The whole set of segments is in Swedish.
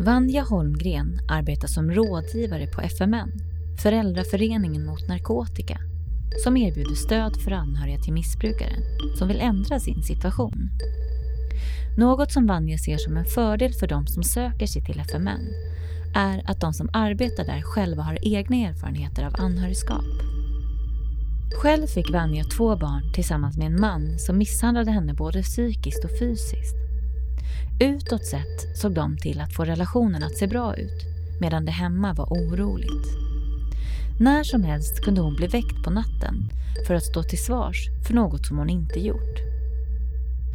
Vanja Holmgren arbetar som rådgivare på FMN, Föräldraföreningen mot narkotika, som erbjuder stöd för anhöriga till missbrukare som vill ändra sin situation. Något som Vanja ser som en fördel för de som söker sig till FMN är att de som arbetar där själva har egna erfarenheter av anhörigskap. Själv fick Vanja två barn tillsammans med en man som misshandlade henne både psykiskt och fysiskt. Utåt sett såg de till att få relationen att se bra ut medan det hemma var oroligt. När som helst kunde hon bli väckt på natten för att stå till svars för något som hon inte gjort.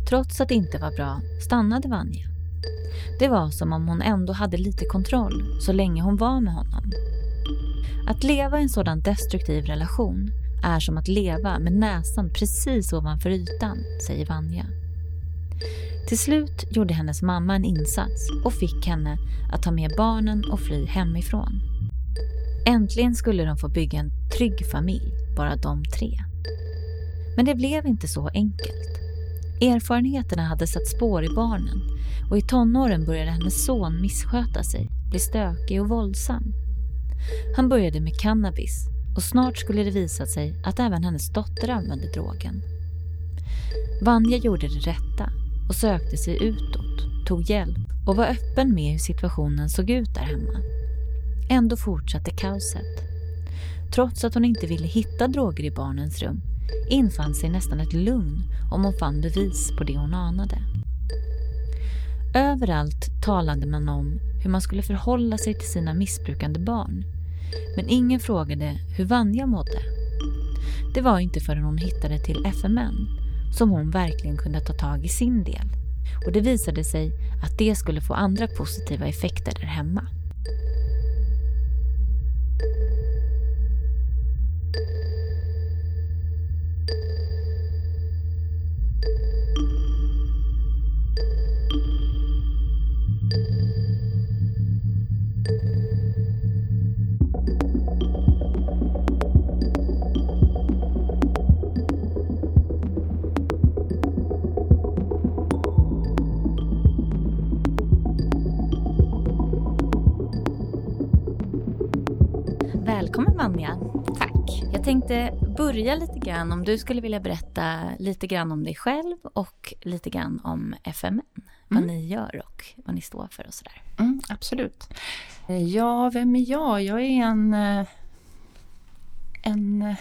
Trots att det inte var bra stannade Vanja. Det var som om hon ändå hade lite kontroll så länge hon var med honom. Att leva i en sådan destruktiv relation är som att leva med näsan precis ovanför ytan, säger Vanja. Till slut gjorde hennes mamma en insats och fick henne att ta med barnen och fly hemifrån. Äntligen skulle de få bygga en trygg familj, bara de tre. Men det blev inte så enkelt. Erfarenheterna hade satt spår i barnen och i tonåren började hennes son missköta sig, bli stökig och våldsam. Han började med cannabis och snart skulle det visa sig att även hennes dotter använde drogen. Vanja gjorde det rätta och sökte sig utåt, tog hjälp och var öppen med hur situationen såg ut där hemma. Ändå fortsatte kaoset. Trots att hon inte ville hitta droger i barnens rum infann sig nästan ett lugn om hon fann bevis på det hon anade. Överallt talade man om hur man skulle förhålla sig till sina missbrukande barn. Men ingen frågade hur Vanja mådde. Det var inte förrän hon hittade till FMN som hon verkligen kunde ta tag i sin del. Och det visade sig att det skulle få andra positiva effekter där hemma. Börja lite grann om du skulle vilja berätta lite grann om dig själv och lite grann om FMN. Vad Mm. ni gör och vad ni står för och sådär. Mm, absolut. Ja, vem är jag? Jag är en... eh, en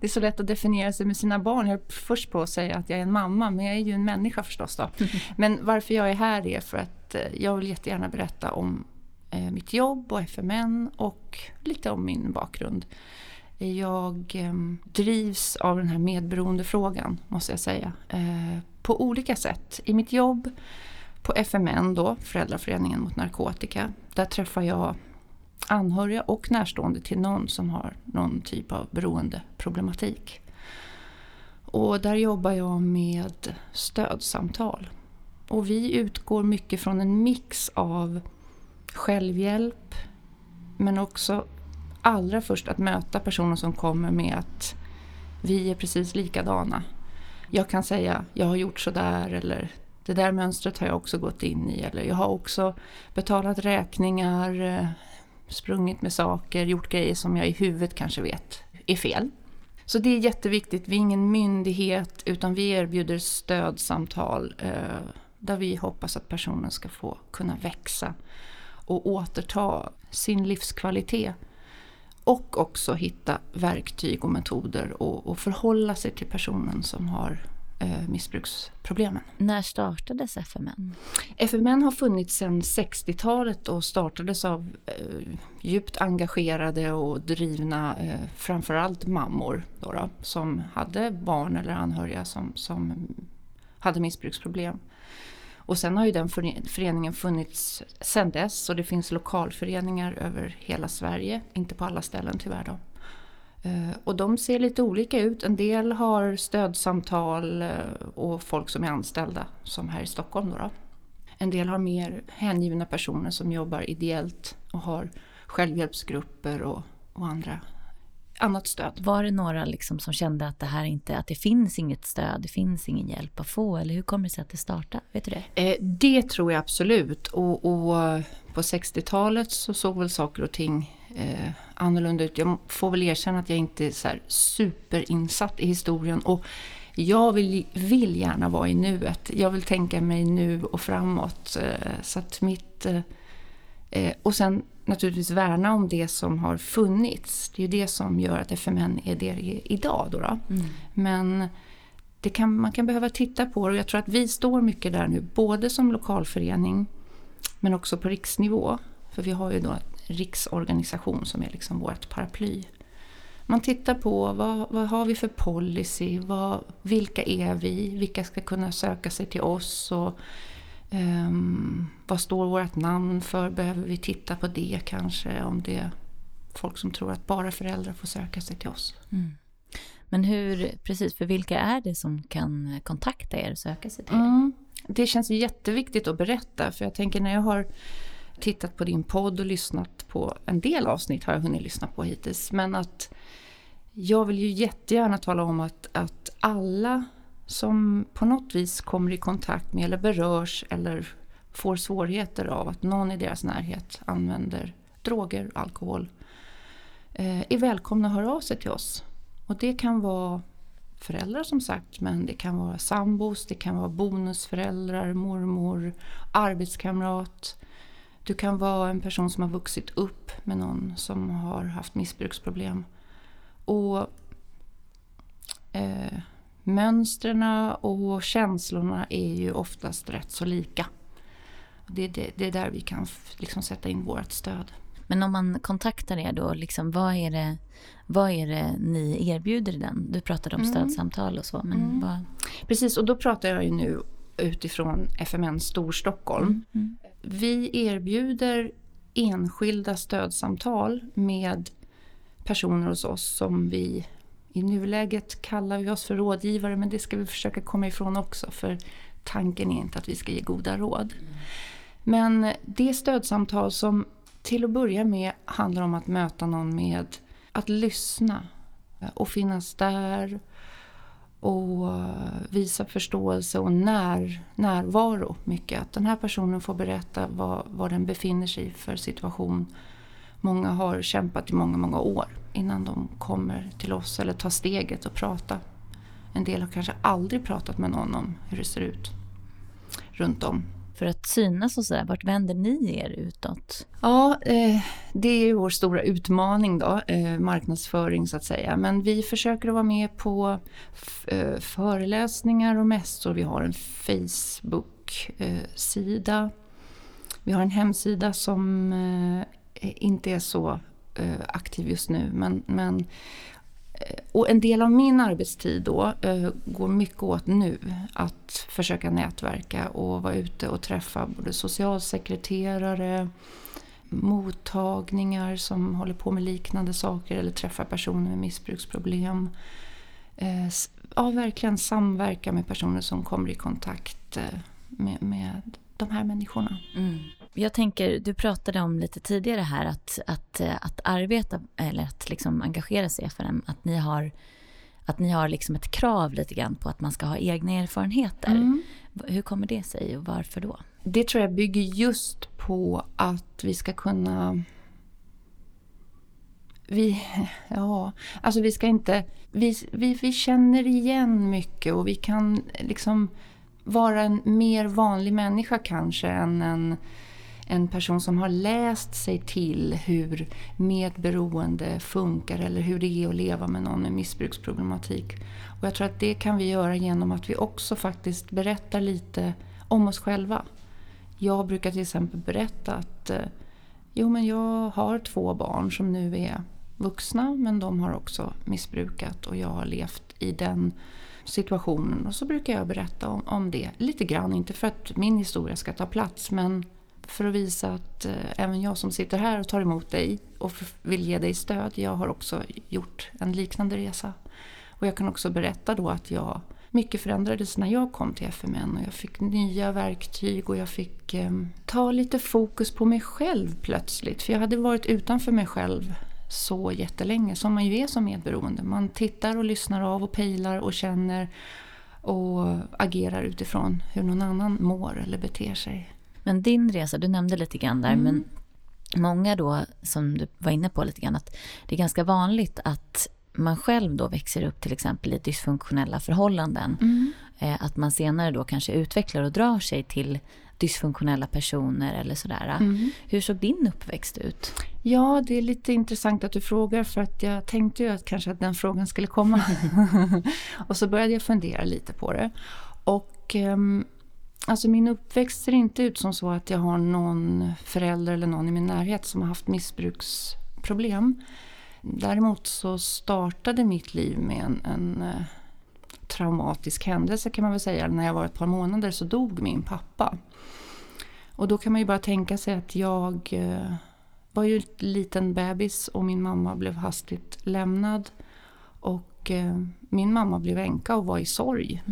det är så lätt att definiera sig med sina barn. Jag är först på att säga att jag är en mamma, men jag är ju en människa förstås. Då. Men varför jag är här är för att eh, jag vill jättegärna berätta om eh, mitt jobb och FMN och lite om min bakgrund. Jag eh, drivs av den här medberoendefrågan, måste jag säga. Eh, på olika sätt. I mitt jobb på FMN, då, Föräldraföreningen mot narkotika, där träffar jag anhöriga och närstående till någon som har någon typ av beroendeproblematik. Och där jobbar jag med stödsamtal. Och vi utgår mycket från en mix av självhjälp men också allra först att möta personer som kommer med att vi är precis likadana. Jag kan säga jag har gjort sådär eller det där mönstret har jag också gått in i eller jag har också betalat räkningar, eh, sprungit med saker, gjort grejer som jag i huvudet kanske vet är fel. Så det är jätteviktigt, vi är ingen myndighet utan vi erbjuder stödsamtal eh, där vi hoppas att personen ska få kunna växa och återta sin livskvalitet. Och också hitta verktyg och metoder och, och förhålla sig till personen som har eh, missbruksproblemen. När startades FMN? FMN har funnits sedan 60-talet och startades av eh, djupt engagerade och drivna eh, framförallt mammor då då, som hade barn eller anhöriga som, som hade missbruksproblem. Och sen har ju den föreningen funnits sedan dess och det finns lokalföreningar över hela Sverige, inte på alla ställen tyvärr då. Eh, och de ser lite olika ut. En del har stödsamtal eh, och folk som är anställda, som här i Stockholm. Då då. En del har mer hängivna personer som jobbar ideellt och har självhjälpsgrupper och, och andra annat stöd. Var det några liksom som kände att det här inte, att det finns inget stöd, det finns ingen hjälp att få? Eller hur kommer det sig att det startade? Vet du det? Eh, det tror jag absolut. Och, och på 60-talet så såg väl saker och ting eh, annorlunda ut. Jag får väl erkänna att jag inte är så superinsatt i historien. Och jag vill, vill gärna vara i nuet. Jag vill tänka mig nu och framåt. Eh, så att mitt... Eh, eh, och sen naturligtvis värna om det som har funnits. Det är ju det som gör att FMN är det idag. Då, då. Mm. Men det kan, man kan behöva titta på det och jag tror att vi står mycket där nu, både som lokalförening men också på riksnivå. För vi har ju då en riksorganisation som är liksom vårt paraply. Man tittar på vad, vad har vi för policy, vad, vilka är vi, vilka ska kunna söka sig till oss och um, vad står vårt namn för? Behöver vi titta på det kanske? Om det är folk som tror att bara föräldrar får söka sig till oss. Mm. Men hur, precis, för vilka är det som kan kontakta er och söka sig till er? Mm. Det känns jätteviktigt att berätta för jag tänker när jag har tittat på din podd och lyssnat på en del avsnitt har jag hunnit lyssna på hittills. Men att jag vill ju jättegärna tala om att, att alla som på något vis kommer i kontakt med eller berörs eller får svårigheter av att någon i deras närhet använder droger, alkohol, eh, är välkomna att höra av sig till oss. Och det kan vara föräldrar som sagt, men det kan vara sambos, det kan vara bonusföräldrar, mormor, arbetskamrat. Du kan vara en person som har vuxit upp med någon som har haft missbruksproblem. Och eh, mönstren och känslorna är ju oftast rätt så lika. Det är, det, det är där vi kan liksom sätta in vårt stöd. Men om man kontaktar er då, liksom, vad, är det, vad är det ni erbjuder i den? Du pratade om mm. stödsamtal och så. Men mm. vad... Precis, och då pratar jag ju nu utifrån FMN Storstockholm. Mm. mm. Vi erbjuder enskilda stödsamtal med personer hos oss som vi i nuläget kallar vi oss för rådgivare men det ska vi försöka komma ifrån också för tanken är inte att vi ska ge goda råd. Men det stödsamtal som till att börja med handlar om att möta någon med att lyssna och finnas där och visa förståelse och när, närvaro mycket. Att den här personen får berätta vad, vad den befinner sig i för situation. Många har kämpat i många, många år innan de kommer till oss eller tar steget och pratar. En del har kanske aldrig pratat med någon om hur det ser ut runt om. För att synas och sådär, vart vänder ni er utåt? Ja, eh, det är ju vår stora utmaning då, eh, marknadsföring så att säga. Men vi försöker att vara med på eh, föreläsningar och mässor. Vi har en Facebook-sida. Eh, vi har en hemsida som eh, inte är så Eh, aktiv just nu. Men, men, eh, och en del av min arbetstid då eh, går mycket åt nu att försöka nätverka och vara ute och träffa både socialsekreterare, mottagningar som håller på med liknande saker eller träffa personer med missbruksproblem. Ja, verkligen samverka med personer som kommer i kontakt med, med de här människorna. Mm. Jag tänker, du pratade om lite tidigare här att, att, att arbeta eller att liksom engagera sig i FRM, att ni har, att ni har liksom ett krav lite grann på att man ska ha egna erfarenheter. Mm. Hur kommer det sig och varför då? Det tror jag bygger just på att vi ska kunna vi, ja, alltså vi ska inte... Vi, vi, vi känner igen mycket och vi kan liksom vara en mer vanlig människa kanske än en, en person som har läst sig till hur medberoende funkar eller hur det är att leva med någon med missbruksproblematik. Och jag tror att det kan vi göra genom att vi också faktiskt berättar lite om oss själva. Jag brukar till exempel berätta att eh, jo, men jag har två barn som nu är vuxna men de har också missbrukat och jag har levt i den situationen och så brukar jag berätta om, om det lite grann. Inte för att min historia ska ta plats men för att visa att eh, även jag som sitter här och tar emot dig och vill ge dig stöd, jag har också gjort en liknande resa. Och jag kan också berätta då att jag mycket förändrades när jag kom till FMN och jag fick nya verktyg och jag fick eh, ta lite fokus på mig själv plötsligt. För jag hade varit utanför mig själv så jättelänge som man ju är som medberoende. Man tittar och lyssnar av och pejlar och känner och agerar utifrån hur någon annan mår eller beter sig. Men din resa, du nämnde lite grann där, Mm. men många då som du var inne på lite grann att det är ganska vanligt att man själv då växer upp till exempel i dysfunktionella förhållanden. Eh, Att man senare då kanske utvecklar och drar sig till dysfunktionella personer eller sådär. Mm. Hur såg din uppväxt ut? Ja, det är lite intressant att du frågar för att jag tänkte ju att kanske att den frågan skulle komma. och så började jag fundera lite på det. Och ehm, alltså min uppväxt ser inte ut som så att jag har någon förälder eller någon i min närhet som har haft missbruksproblem. Däremot så startade mitt liv med en, en eh, traumatisk händelse kan man väl säga. När jag var ett par månader så dog min pappa. Och då kan man ju bara tänka sig att jag eh, var ju en liten bebis och min mamma blev hastigt lämnad. Och eh, min mamma blev änka och var i sorg.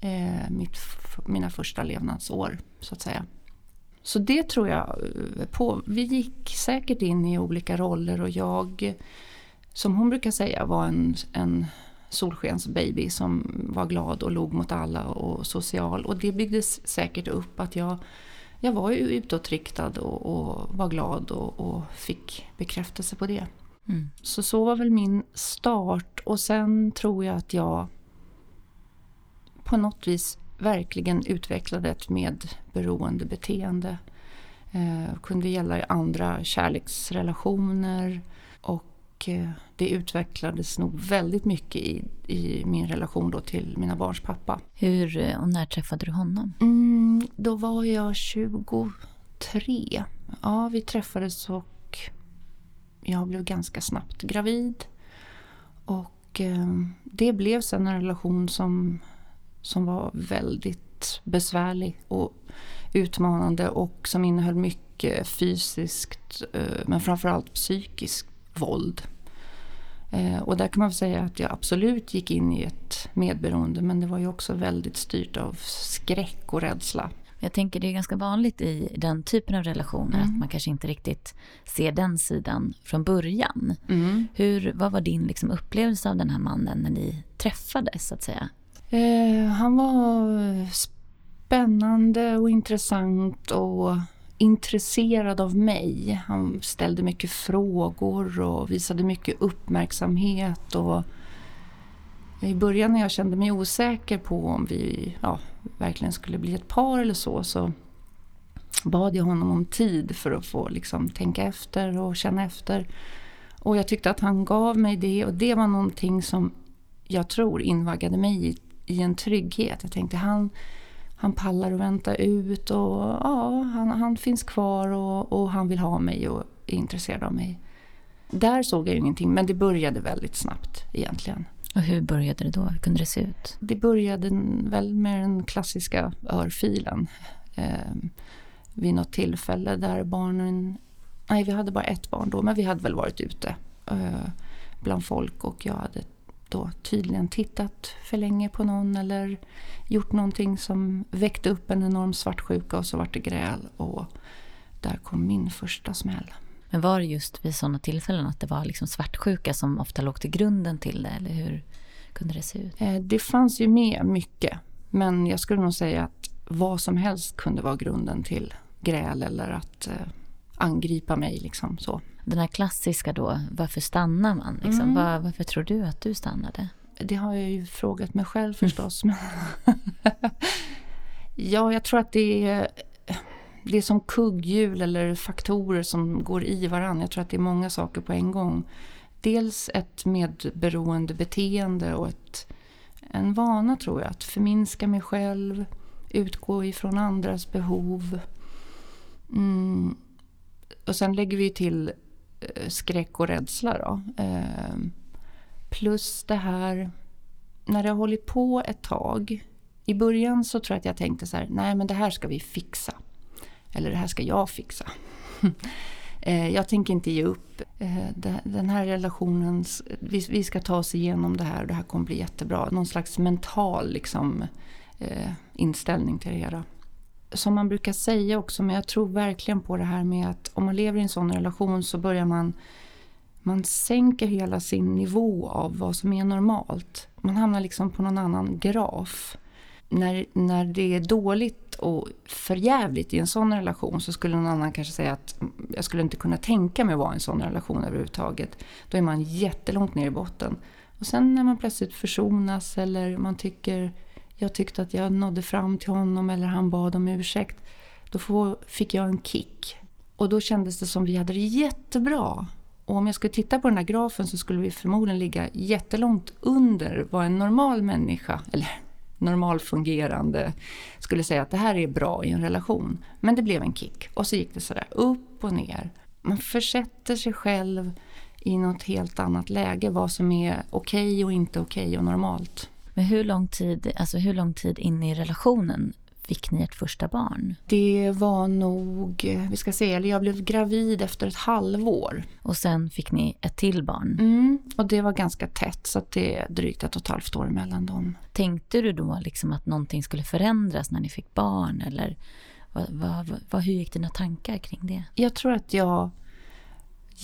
Eh, mitt, mina första levnadsår så att säga. Så det tror jag eh, på. Vi gick säkert in i olika roller och jag, som hon brukar säga, var en, en solskensbaby som var glad och log mot alla och social. Och det byggdes säkert upp att jag, jag var ju utåtriktad och, och var glad och, och fick bekräftelse på det. Mm. Så så var väl min start och sen tror jag att jag på något vis verkligen utvecklade ett medberoende beteende. Eh, kunde gälla i andra kärleksrelationer och eh, det utvecklades nog väldigt mycket i, i min relation då till mina barns pappa. Hur eh, och när träffade du honom? Mm, då var jag 23. Ja, vi träffades och jag blev ganska snabbt gravid. Och eh, det blev sen en relation som, som var väldigt besvärlig och utmanande och som innehöll mycket fysiskt eh, men framförallt psykiskt våld. Eh, och där kan man säga att jag absolut gick in i ett medberoende men det var ju också väldigt styrt av skräck och rädsla. Jag tänker det är ganska vanligt i den typen av relationer Mm. att man kanske inte riktigt ser den sidan från början. Mm. Hur, vad var din liksom upplevelse av den här mannen när ni träffades så att säga? Eh, han var spännande och intressant och intresserad av mig. Han ställde mycket frågor och visade mycket uppmärksamhet. Och I början när jag kände mig osäker på om vi ja, verkligen skulle bli ett par eller så, så bad jag honom om tid för att få liksom, tänka efter och känna efter. Och jag tyckte att han gav mig det och det var någonting som jag tror invaggade mig i, i en trygghet. Jag tänkte han, han pallar att vänta ut och ja, han, han finns kvar och, och han vill ha mig och är intresserad av mig. Där såg jag ju ingenting men det började väldigt snabbt egentligen. Och hur började det då? Hur kunde det se ut? Det började väl med den klassiska örfilen. Eh, vid något tillfälle där barnen... Nej, vi hade bara ett barn då, men vi hade väl varit ute eh, bland folk och jag hade då tydligen tittat för länge på någon eller gjort någonting som väckte upp en enorm svartsjuka och så vart det gräl och där kom min första smäll. Men var det just vid sådana tillfällen att det var liksom svartsjuka som ofta låg till grunden till det? Eller hur kunde det se ut? Eh, Det fanns ju med mycket. Men jag skulle nog säga att vad som helst kunde vara grunden till gräl eller att eh, angripa mig. Liksom, så. Den här klassiska då, varför stannar man? Liksom? Mm. Var, varför tror du att du stannade? Det har jag ju frågat mig själv förstås. Men ja, jag tror att det är, det är som kugghjul eller faktorer som går i varandra. Jag tror att det är många saker på en gång. Dels ett medberoende beteende och ett, en vana tror jag. Att förminska mig själv, utgå ifrån andras behov. Mm. Och sen lägger vi till Eh, skräck och rädsla då. Ehm, plus det här, när det har hållit på ett tag. I början så tror jag att jag tänkte så här, nej men det här ska vi fixa. Eller det här ska jag fixa. Eh, jag tänker inte ge upp. Eh, den här relationen, vi, ska ta oss igenom det här och det här kommer bli jättebra. Någon slags mental liksom, inställning till det hela. Som man brukar säga också, men jag tror verkligen på det här med att om man lever i en sån relation så börjar man man sänker hela sin nivå av vad som är normalt. Man hamnar liksom på någon annan graf. När, när det är dåligt och förjävligt i en sån relation så skulle någon annan kanske säga att jag skulle inte kunna tänka mig att vara i en sån relation överhuvudtaget. Då är man jättelångt ner i botten. Och sen när man plötsligt försonas eller man tycker jag tyckte att jag nådde fram till honom eller han bad om ursäkt. Då fick jag en kick. Och då kändes det som vi hade det jättebra. Och om jag skulle titta på den här grafen så skulle vi förmodligen ligga jättelångt under vad en normal människa, eller normalfungerande, skulle säga att det här är bra i en relation. Men det blev en kick och så gick det sådär upp och ner. Man försätter sig själv i något helt annat läge, vad som är okej okay och inte okej okay och normalt. Men hur lång tid, alltså hur lång tid in i relationen fick ni ert första barn? Det var nog, vi ska se, eller jag blev gravid efter ett halvår. Och sen fick ni ett till barn? Mm, och det var ganska tätt så det är drygt ett och ett halvt år mellan dem. Tänkte du då liksom att någonting skulle förändras när ni fick barn eller vad, vad, vad, hur gick dina tankar kring det? Jag tror att jag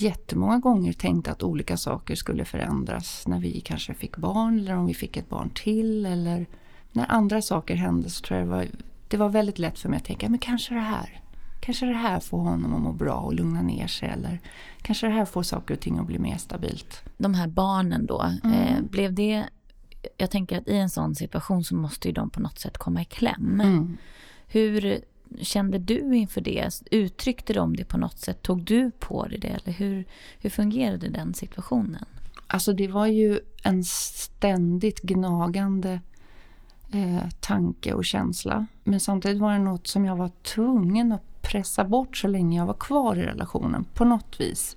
jättemånga gånger tänkt att olika saker skulle förändras när vi kanske fick barn eller om vi fick ett barn till eller när andra saker hände så tror jag det var, det var väldigt lätt för mig att tänka men kanske det här Kanske det här får honom att må bra och lugna ner sig eller kanske det här får saker och ting att bli mer stabilt. De här barnen då, mm. eh, blev det... Jag tänker att i en sån situation så måste ju de på något sätt komma i kläm. Mm. Hur kände du inför det? Uttryckte de det på något sätt? Tog du på dig det? Eller hur, hur fungerade den situationen? Alltså det var ju en ständigt gnagande eh, tanke och känsla. Men samtidigt var det något som jag var tvungen att pressa bort så länge jag var kvar i relationen på något vis.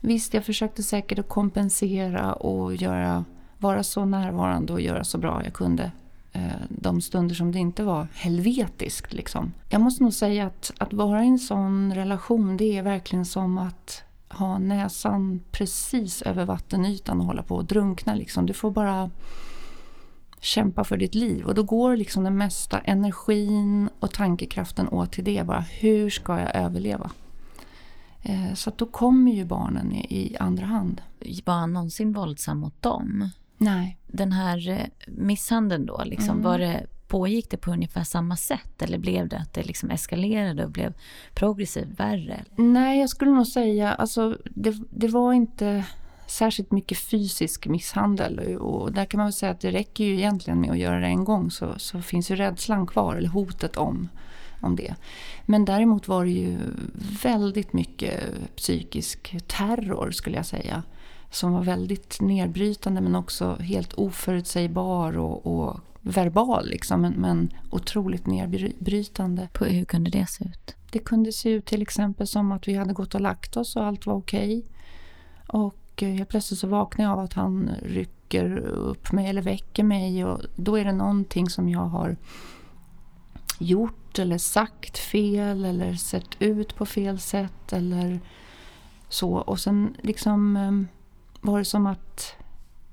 Visst, jag försökte säkert att kompensera och göra, vara så närvarande och göra så bra jag kunde Eh, de stunder som det inte var helvetiskt. Liksom. Jag måste nog säga att, att vara i en sån relation det är verkligen som att ha näsan precis över vattenytan och hålla på att drunkna. Liksom. Du får bara kämpa för ditt liv och då går liksom den mesta energin och tankekraften åt till det. Bara hur ska jag överleva? Eh, så då kommer ju barnen i andra hand. Var han någonsin våldsam mot dem? Nej. Den här eh, misshandeln då, liksom, mm. var det, pågick det på ungefär samma sätt eller blev det att det liksom eskalerade och blev progressivt värre? Nej, jag skulle nog säga alltså det, det var inte särskilt mycket fysisk misshandel och där kan man väl säga att det räcker ju egentligen med att göra det en gång så, så finns ju rädslan kvar eller hotet om, om det. Men däremot var det ju väldigt mycket psykisk terror skulle jag säga som var väldigt nedbrytande men också helt oförutsägbar och, och verbal liksom, men, men otroligt nedbrytande. På hur kunde det se ut? Det kunde se ut till exempel som att vi hade gått och lagt oss och allt var okej. Och helt plötsligt så vaknar jag av att han rycker upp mig eller väcker mig och då är det någonting som jag har gjort eller sagt fel eller sett ut på fel sätt eller så. Och sen liksom ehm, var det som att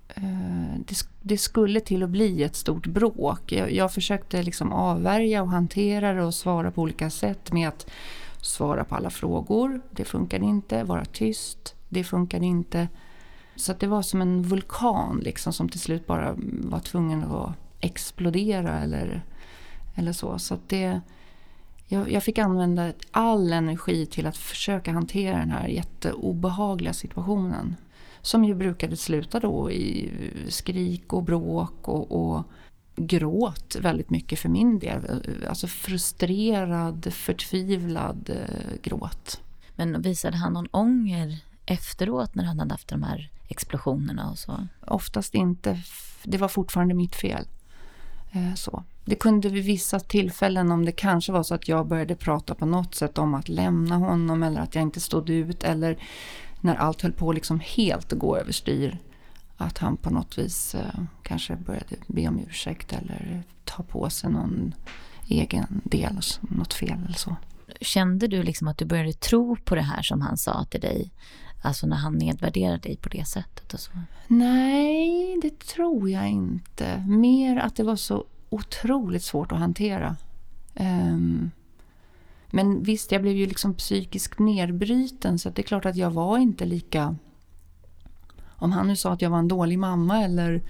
eh, det, det, skulle till att bli ett stort bråk. Jag, jag försökte liksom avvärja och hantera det och svara på olika sätt med att svara på alla frågor. Det funkade inte. Vara tyst. Det funkade inte. Så det var som en vulkan liksom, som till slut bara var tvungen att explodera eller, eller så. så det, jag, jag, fick använda all energi till att försöka hantera den här jätteobehagliga situationen. Som ju brukade sluta då i skrik och bråk och, och gråt väldigt mycket för min del. Alltså frustrerad, förtvivlad eh, gråt. Men visade han någon ånger efteråt när han hade haft de här explosionerna och så? Oftast inte. Det var fortfarande mitt fel. Eh, så. Det kunde vid vissa tillfällen om det kanske var så att jag började prata på något sätt om att lämna honom eller att jag inte stod ut eller när allt höll på liksom helt att gå överstyr att han på något vis eh, kanske började be om ursäkt eller ta på sig någon egen del, något fel eller så. Kände du liksom att du började tro på det här som han sa till dig? Alltså när han nedvärderade dig på det sättet och så? Nej, det tror jag inte. Mer att det var så otroligt svårt att hantera. Um, men visst, jag blev ju liksom psykiskt nedbruten så det är klart att jag var inte lika om han nu sa att jag var en dålig mamma eller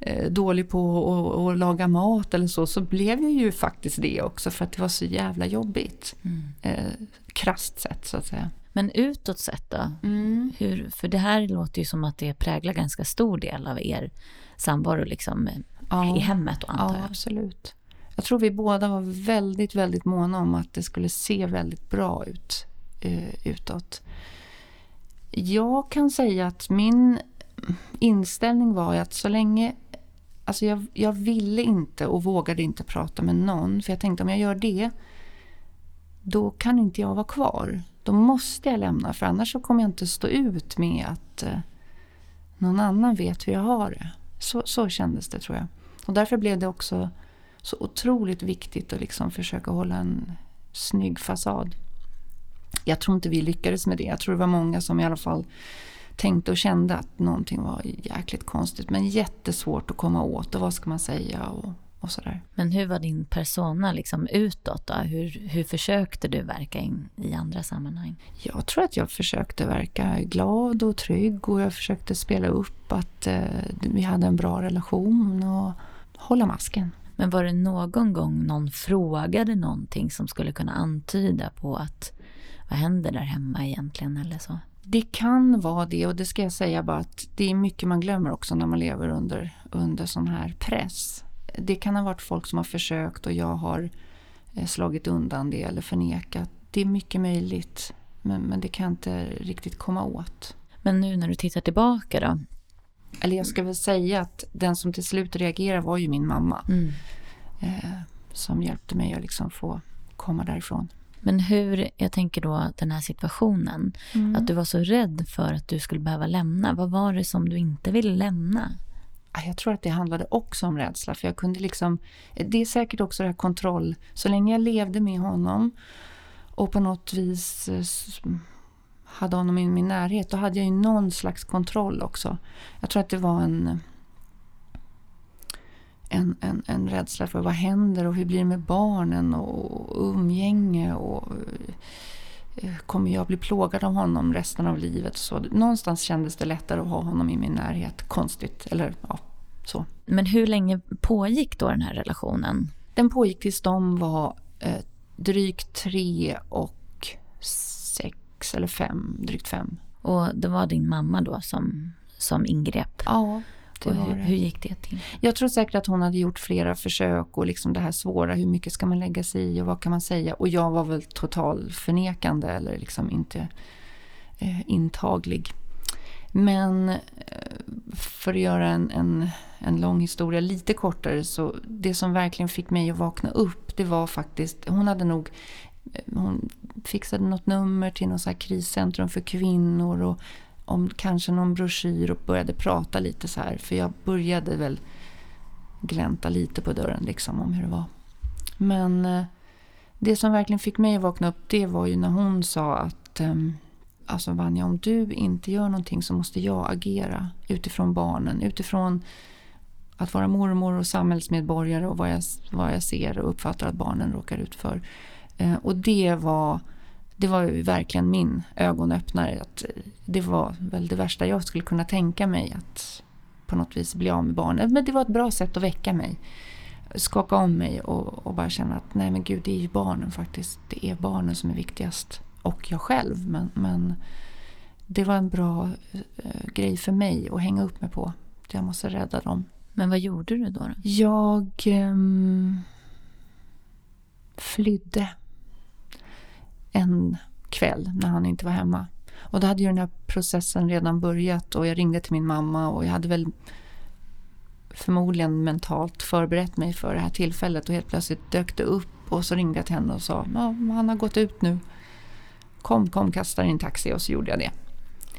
eh, dålig på att, att laga mat eller så, så blev jag ju faktiskt det också för att det var så jävla jobbigt. Mm. Eh, krasst sett så att säga. Men utåt sett då? Mm. Hur, för det här låter ju som att det präglar ganska stor del av er samvaro liksom, ja. i hemmet och antar jag. Ja, absolut. Jag tror vi båda var väldigt, väldigt måna om att det skulle se väldigt bra ut eh, utåt. Jag kan säga att min inställning var att så länge... Alltså jag, jag ville inte och vågade inte prata med någon. För jag tänkte om jag gör det, då kan inte jag vara kvar. Då måste jag lämna, för annars så kommer jag inte stå ut med att eh, någon annan vet hur jag har det. Så, så kändes det tror jag. Och därför blev det också så otroligt viktigt att liksom försöka hålla en snygg fasad. Jag tror inte vi lyckades med det. Jag tror det var många som i alla fall tänkte och kände att någonting var jäkligt konstigt. Men jättesvårt att komma åt och vad ska man säga och, och sådär. Men hur var din persona liksom utåt då? Hur, hur försökte du verka in i andra sammanhang? Jag tror att jag försökte verka glad och trygg och jag försökte spela upp att eh, vi hade en bra relation och hålla masken. Men var det någon gång någon frågade någonting som skulle kunna antyda på att vad händer där hemma egentligen eller så? Det kan vara det och det ska jag säga bara att det är mycket man glömmer också när man lever under, under sån här press. Det kan ha varit folk som har försökt och jag har eh, slagit undan det eller förnekat. Det är mycket möjligt men, men det kan jag inte riktigt komma åt. Men nu när du tittar tillbaka då? Eller jag ska väl säga att den som till slut reagerade var ju min mamma. Mm. Eh, som hjälpte mig att liksom få komma därifrån. Men hur, jag tänker då den här situationen, mm. att du var så rädd för att du skulle behöva lämna. Vad var det som du inte ville lämna? Jag tror att det handlade också om rädsla. För jag kunde liksom, det är säkert också det här kontroll. Så länge jag levde med honom och på något vis eh, hade honom i min närhet, då hade jag ju någon slags kontroll också. Jag tror att det var en en, en, en rädsla för vad händer och hur blir det med barnen och umgänge och eh, kommer jag bli plågad av honom resten av livet? Så någonstans kändes det lättare att ha honom i min närhet. Konstigt, eller ja, så. Men hur länge pågick då den här relationen? Den pågick tills de var eh, drygt tre och sex eller fem, drygt fem. Och det var din mamma då som, som ingrep? Ja. Det hur, hur, gick det till? Jag tror säkert att hon hade gjort flera försök och liksom det här svåra, hur mycket ska man lägga sig i och vad kan man säga? Och jag var väl total förnekande eller liksom inte eh, intaglig. Men eh, för att göra en, en, en lång historia lite kortare så det som verkligen fick mig att vakna upp det var faktiskt, hon hade nog hon fixade något nummer till något så kriscentrum för kvinnor och om kanske någon broschyr och började prata lite så här. För jag började väl glänta lite på dörren liksom om hur det var. Men eh, det som verkligen fick mig att vakna upp det var ju när hon sa att ehm, Alltså Vanja, om du inte gör någonting så måste jag agera utifrån barnen. Utifrån att vara mormor och samhällsmedborgare och vad jag, vad jag ser och uppfattar att barnen råkar ut för. Eh, och det var det var ju verkligen min ögonöppnare. Att det var väl det värsta jag skulle kunna tänka mig att på något vis bli av med barnen. Men det var ett bra sätt att väcka mig. Skaka om mig och, och, bara känna att nej men gud det är ju barnen faktiskt. Det är barnen som är viktigast. Och jag själv. Men, men det var en bra eh, grej för mig att hänga upp mig på. Jag måste rädda dem. Men vad gjorde du då? då? Jag eh, flydde en kväll när han inte var hemma. Och då hade ju den här processen redan börjat och jag ringde till min mamma och jag hade väl förmodligen mentalt förberett mig för det här tillfället och helt plötsligt dök det upp och så ringde jag till henne och sa han har gått ut nu. Kom, kom, kasta in taxi och så gjorde jag det.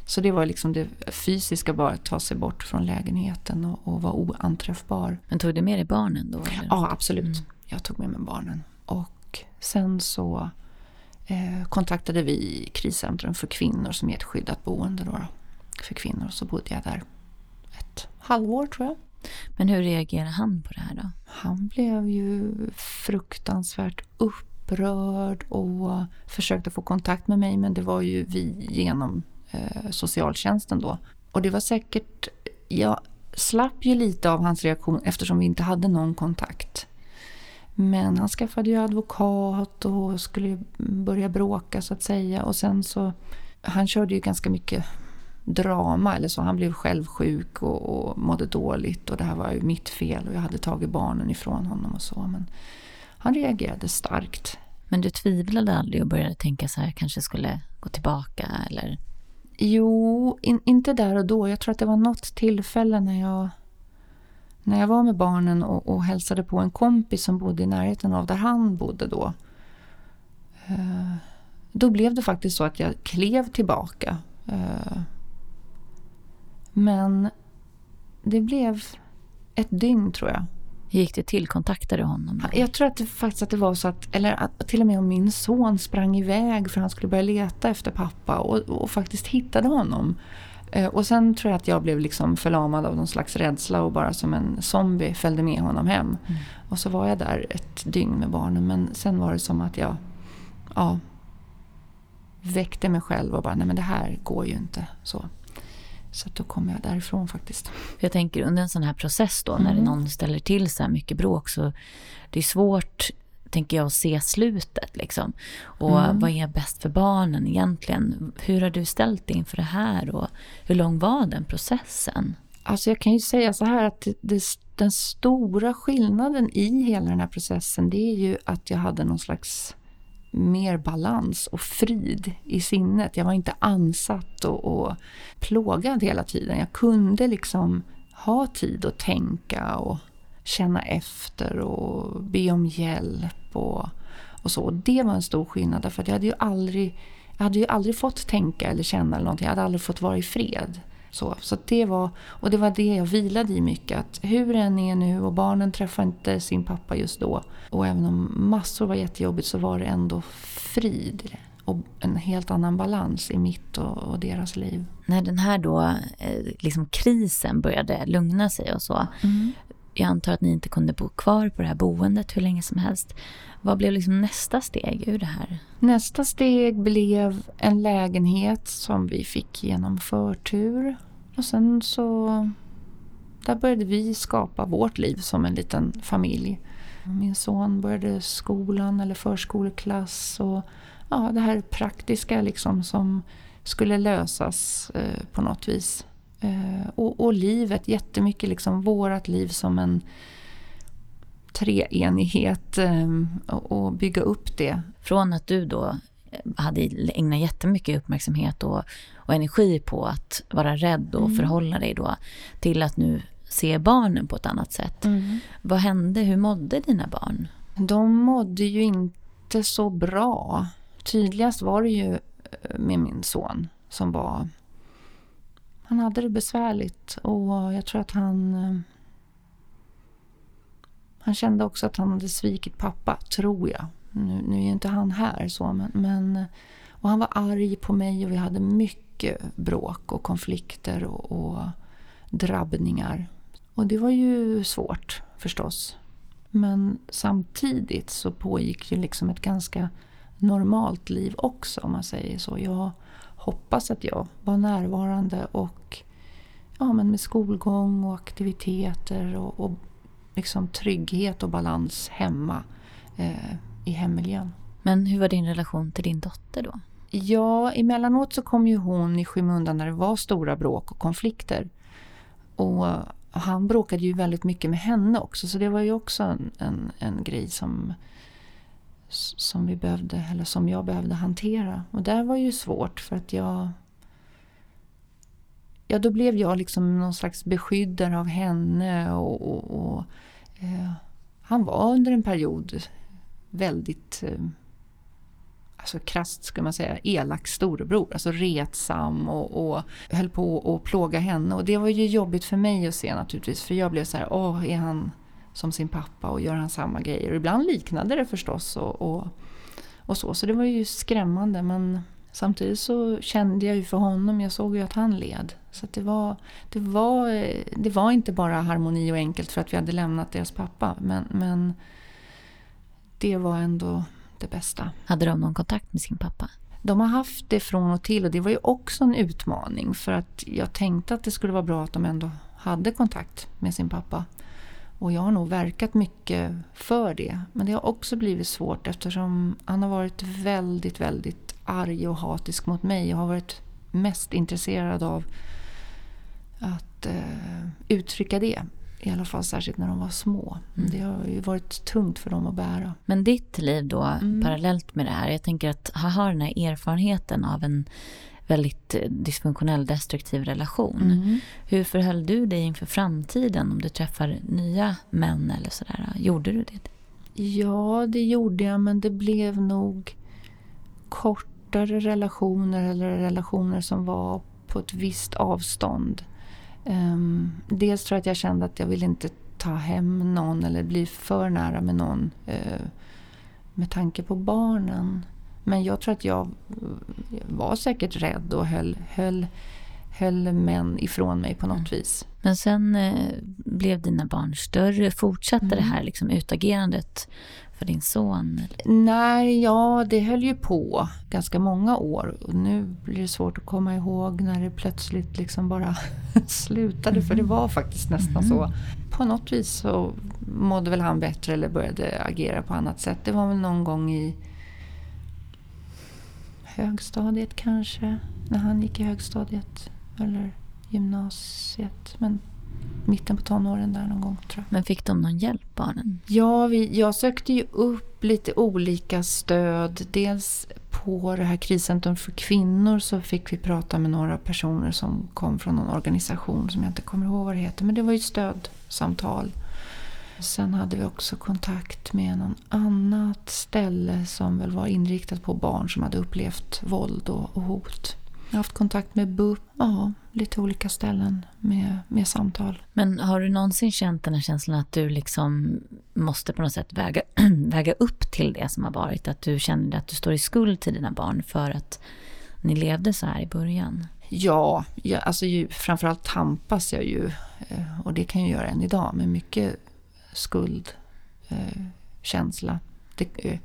Så det var liksom det fysiska bara att ta sig bort från lägenheten och, och vara oanträffbar. Men tog du med dig barnen då? Eller? Ja, absolut. Mm. Jag tog med mig barnen. Och sen så kontaktade vi kriscentrum för kvinnor som är ett skyddat boende då, då, för kvinnor. Så bodde jag där ett halvår tror jag. Men hur reagerade han på det här då? Han blev ju fruktansvärt upprörd och försökte få kontakt med mig men det var ju vi genom eh, socialtjänsten då. och det var säkert, jag slapp ju lite av hans reaktion eftersom vi inte hade någon kontakt. Men han skaffade ju advokat och skulle börja bråka så att säga. Och sen så, han körde ju ganska mycket drama eller så. Han blev själv sjuk och, och mådde dåligt och det här var ju mitt fel och jag hade tagit barnen ifrån honom och så. Men han reagerade starkt. Men du tvivlade aldrig och började tänka så här, kanske skulle gå tillbaka eller? Jo, in, inte där och då. Jag tror att det var något tillfälle när jag, när jag var med barnen och, och hälsade på en kompis som bodde i närheten av där han bodde då. Uh, då blev det faktiskt så att jag klev tillbaka. Uh, men det blev ett dygn tror jag. Gick det till? Kontaktade honom? Jag tror att det faktiskt att det var så att, eller att till och med om min son sprang iväg för han skulle börja leta efter pappa och, och faktiskt hittade honom. Eh, och sen tror jag att jag blev liksom förlamad av någon slags rädsla och bara som en zombie följde med honom hem. Mm. Och så var jag där ett dygn med barnen men sen var det som att jag ja, väckte mig själv och bara, nej men det här går ju inte. så. Så då kom jag därifrån faktiskt. Jag tänker under en sån här process då, när mm. någon ställer till så här mycket bråk så det är svårt, tänker jag, se slutet liksom. Och mm. vad är bäst för barnen egentligen? Hur har du ställt dig inför det här och hur lång var den processen? Alltså jag kan ju säga så här att det, den stora skillnaden i hela den här processen det är ju att jag hade någon slags mer balans och frid i sinnet. Jag var inte ansatt och, och plågad hela tiden. Jag kunde liksom ha tid att tänka och känna efter och be om hjälp och, och så. Och det var en stor skillnad därför att jag hade ju aldrig, jag hade ju aldrig fått tänka eller känna eller någonting. Jag hade aldrig fått vara i fred. Så, så det var, och det var det jag vilade i mycket. Att hur det än är nu och barnen träffar inte sin pappa just då. Och även om massor var jättejobbigt så var det ändå frid. Och en helt annan balans i mitt och, och deras liv. När den här då, eh, liksom krisen började lugna sig och så. Mm. Jag antar att ni inte kunde bo kvar på det här boendet hur länge som helst. Vad blev liksom nästa steg ur det här? Nästa steg blev en lägenhet som vi fick genom förtur. Och sen så... Där började vi skapa vårt liv som en liten familj. Min son började skolan eller förskoleklass och ja, det här praktiska liksom som skulle lösas eh, på något vis. Eh, och, och, livet, jättemycket liksom vårat liv som en treenighet eh, och, och bygga upp det. Från att du då hade ägnat jättemycket uppmärksamhet och, och energi på att vara rädd och mm. förhålla dig då till att nu se barnen på ett annat sätt. Mm. Vad hände? Hur mådde dina barn? De mådde ju inte så bra. Tydligast var det ju eh, med min son som var... Han hade det besvärligt och jag tror att han... Eh, han kände också att han hade svikit pappa, tror jag. Nu, nu är ju inte han här så men, men... Och han var arg på mig och vi hade mycket bråk och konflikter och, och drabbningar. Och det var ju svårt förstås. Men samtidigt så pågick ju liksom ett ganska normalt liv också om man säger så. Jag hoppas att jag var närvarande och ja, men med skolgång och aktiviteter och, och liksom trygghet och balans hemma eh, i hemmiljön. Men hur var din relation till din dotter då? Ja, emellanåt så kom ju hon i skymundan när det var stora bråk och konflikter. Och han bråkade ju väldigt mycket med henne också så det var ju också en, en, en grej som, som vi behövde, eller som jag behövde hantera. Och det var ju svårt för att jag Ja, då blev jag liksom någon slags beskyddare av henne och, och, och eh, han var under en period väldigt eh, alltså krasst ska man säga, elak storebror. Alltså retsam och, och höll på att plåga henne. Och det var ju jobbigt för mig att se naturligtvis. För jag blev så här, åh, är han som sin pappa och gör han samma grejer? Och ibland liknade det förstås och, och, och så. Så det var ju skrämmande. Men samtidigt så kände jag ju för honom, jag såg ju att han led. Så det, var, det, var, det var inte bara harmoni och enkelt för att vi hade lämnat deras pappa. Men, men det var ändå det bästa. Hade de någon kontakt med sin pappa? de har haft det från och till och det var ju också en utmaning för att jag tänkte att det skulle vara bra att de ändå hade kontakt med sin pappa. Och jag har nog verkat mycket för det. Men det har också blivit svårt eftersom han har varit väldigt, väldigt arg och hatisk mot mig. Jag har varit mest intresserad av att eh, uttrycka det. I alla fall särskilt när de var små. Mm. Det har ju varit tungt för dem att bära. Men ditt liv då, mm. parallellt med det här. Jag tänker att ha den här erfarenheten av en väldigt eh, dysfunktionell, destruktiv relation. Mm. Hur förhöll du dig inför framtiden om du träffar nya män eller sådär? Gjorde du det? Ja, det gjorde jag, men det blev nog kortare relationer eller relationer som var på ett visst avstånd. Um, dels tror jag att jag kände att jag ville inte ta hem någon eller bli för nära med någon uh, med tanke på barnen. Men jag tror att jag var säkert rädd och höll, höll, höll män ifrån mig på något mm. vis. Men sen eh, blev dina barn större. Fortsatte mm. det här liksom, utagerandet för din son? Nej, ja, det höll ju på ganska många år. Och nu blir det svårt att komma ihåg när det plötsligt liksom bara slutade. Mm. För det var faktiskt nästan mm. så. På något vis så mådde väl han bättre eller började agera på annat sätt. Det var väl någon gång i högstadiet kanske. När han gick i högstadiet. Eller gymnasiet. Men mitten på tonåren där någon gång tror jag. Men fick de någon hjälp barnen? Ja, vi, jag sökte ju upp lite olika stöd. Dels på det här kriscentrum för kvinnor så fick vi prata med några personer som kom från någon organisation som jag inte kommer ihåg vad det heter. Men det var ju stödsamtal. Sen hade vi också kontakt med någon annat ställe som väl var inriktat på barn som hade upplevt våld och, och hot. Jag har haft kontakt med BUP, ja, lite olika ställen med, med samtal. Men har du någonsin känt den här känslan att du liksom måste på något sätt väga, väga upp till det som har varit? Att du känner att du står i skuld till dina barn för att ni levde så här i början? Ja, jag, alltså ju, framförallt tampas jag ju, eh, och det kan jag göra än idag, med mycket skuldkänsla. Eh, eh,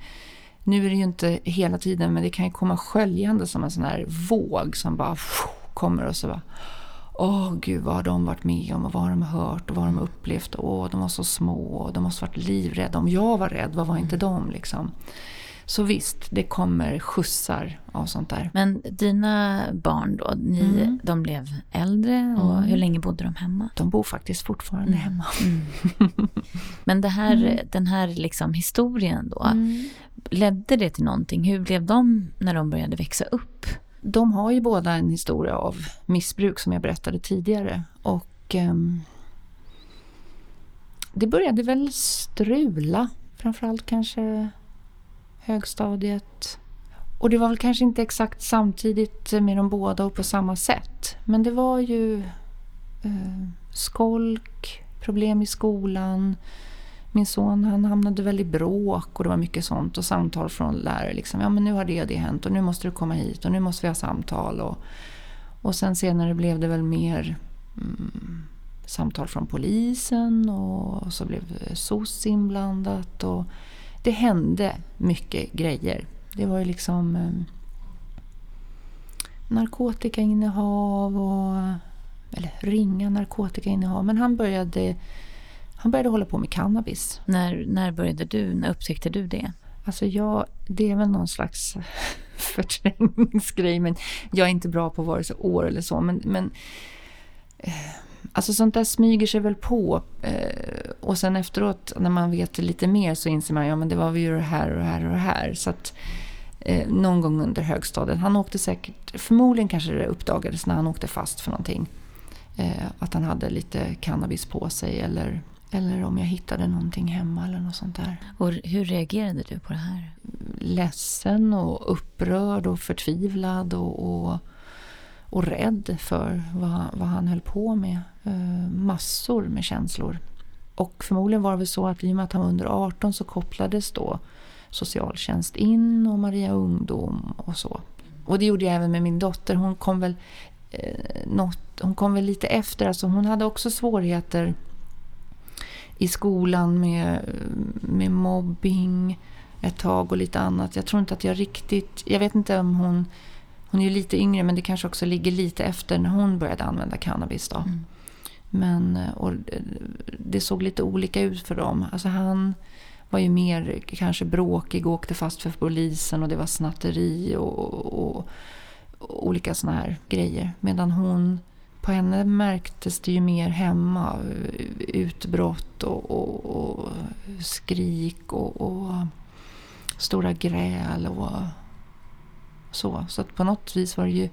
nu är det ju inte hela tiden, men det kan ju komma sköljande som en sån här våg som bara kommer och så bara Åh gud, vad har de varit med om och vad har de hört och vad har de upplevt? Åh, de var så små och de måste varit livrädda. Om jag var rädd, vad var inte de liksom? Så visst, det kommer skjutsar av sånt där. Men dina barn då, ni, mm. de blev äldre och mm. hur länge bodde de hemma? De bor faktiskt fortfarande mm. hemma. Mm. Men det här, mm. den här liksom historien då, mm. ledde det till någonting? Hur blev de när de började växa upp? De har ju båda en historia av missbruk som jag berättade tidigare. Och um, det började väl strula, framförallt kanske högstadiet. Och det var väl kanske inte exakt samtidigt med de båda och på samma sätt. Men det var ju eh, skolk, problem i skolan. Min son han hamnade väl i bråk och det var mycket sånt och samtal från lärare. Liksom, ja men nu har det och det hänt och nu måste du komma hit och nu måste vi ha samtal. Och, och sen senare blev det väl mer mm, samtal från polisen och så blev eh, SOS inblandat. Och, det hände mycket grejer. Det var ju liksom eh, narkotikainnehav och eller ringa narkotikainnehav. Men han började, han började hålla på med cannabis. När, när började du? När upptäckte du det? Alltså jag, det är väl någon slags förträngningsgrej. Men jag är inte bra på vare sig år eller så. Men, men eh, Alltså sånt där smyger sig väl på. Eh, och sen efteråt när man vet lite mer så inser man ja men det var ju det här och det här och det här. Så att eh, någon gång under högstadiet. Han åkte säkert, förmodligen kanske det uppdagades när han åkte fast för någonting. Eh, att han hade lite cannabis på sig eller, eller om jag hittade någonting hemma eller något sånt där. Och hur reagerade du på det här? Ledsen och upprörd och förtvivlad och, och och rädd för vad, vad han höll på med. Eh, massor med känslor. Och förmodligen var det väl så att i och med att han var under 18 så kopplades då socialtjänst in och Maria Ungdom och så. Och det gjorde jag även med min dotter. Hon kom väl, eh, något, hon kom väl lite efter. Alltså hon hade också svårigheter i skolan med, med mobbing ett tag och lite annat. Jag tror inte att jag riktigt... Jag vet inte om hon... Hon är ju lite yngre men det kanske också ligger lite efter när hon började använda cannabis då. Mm. Men och det såg lite olika ut för dem. Alltså han var ju mer kanske bråkig och åkte fast för polisen och det var snatteri och, och, och olika såna här grejer. Medan hon, på henne märktes det ju mer hemma. Utbrott och, skrik och, och, stora gräl och så. Så att på något vis var det ju,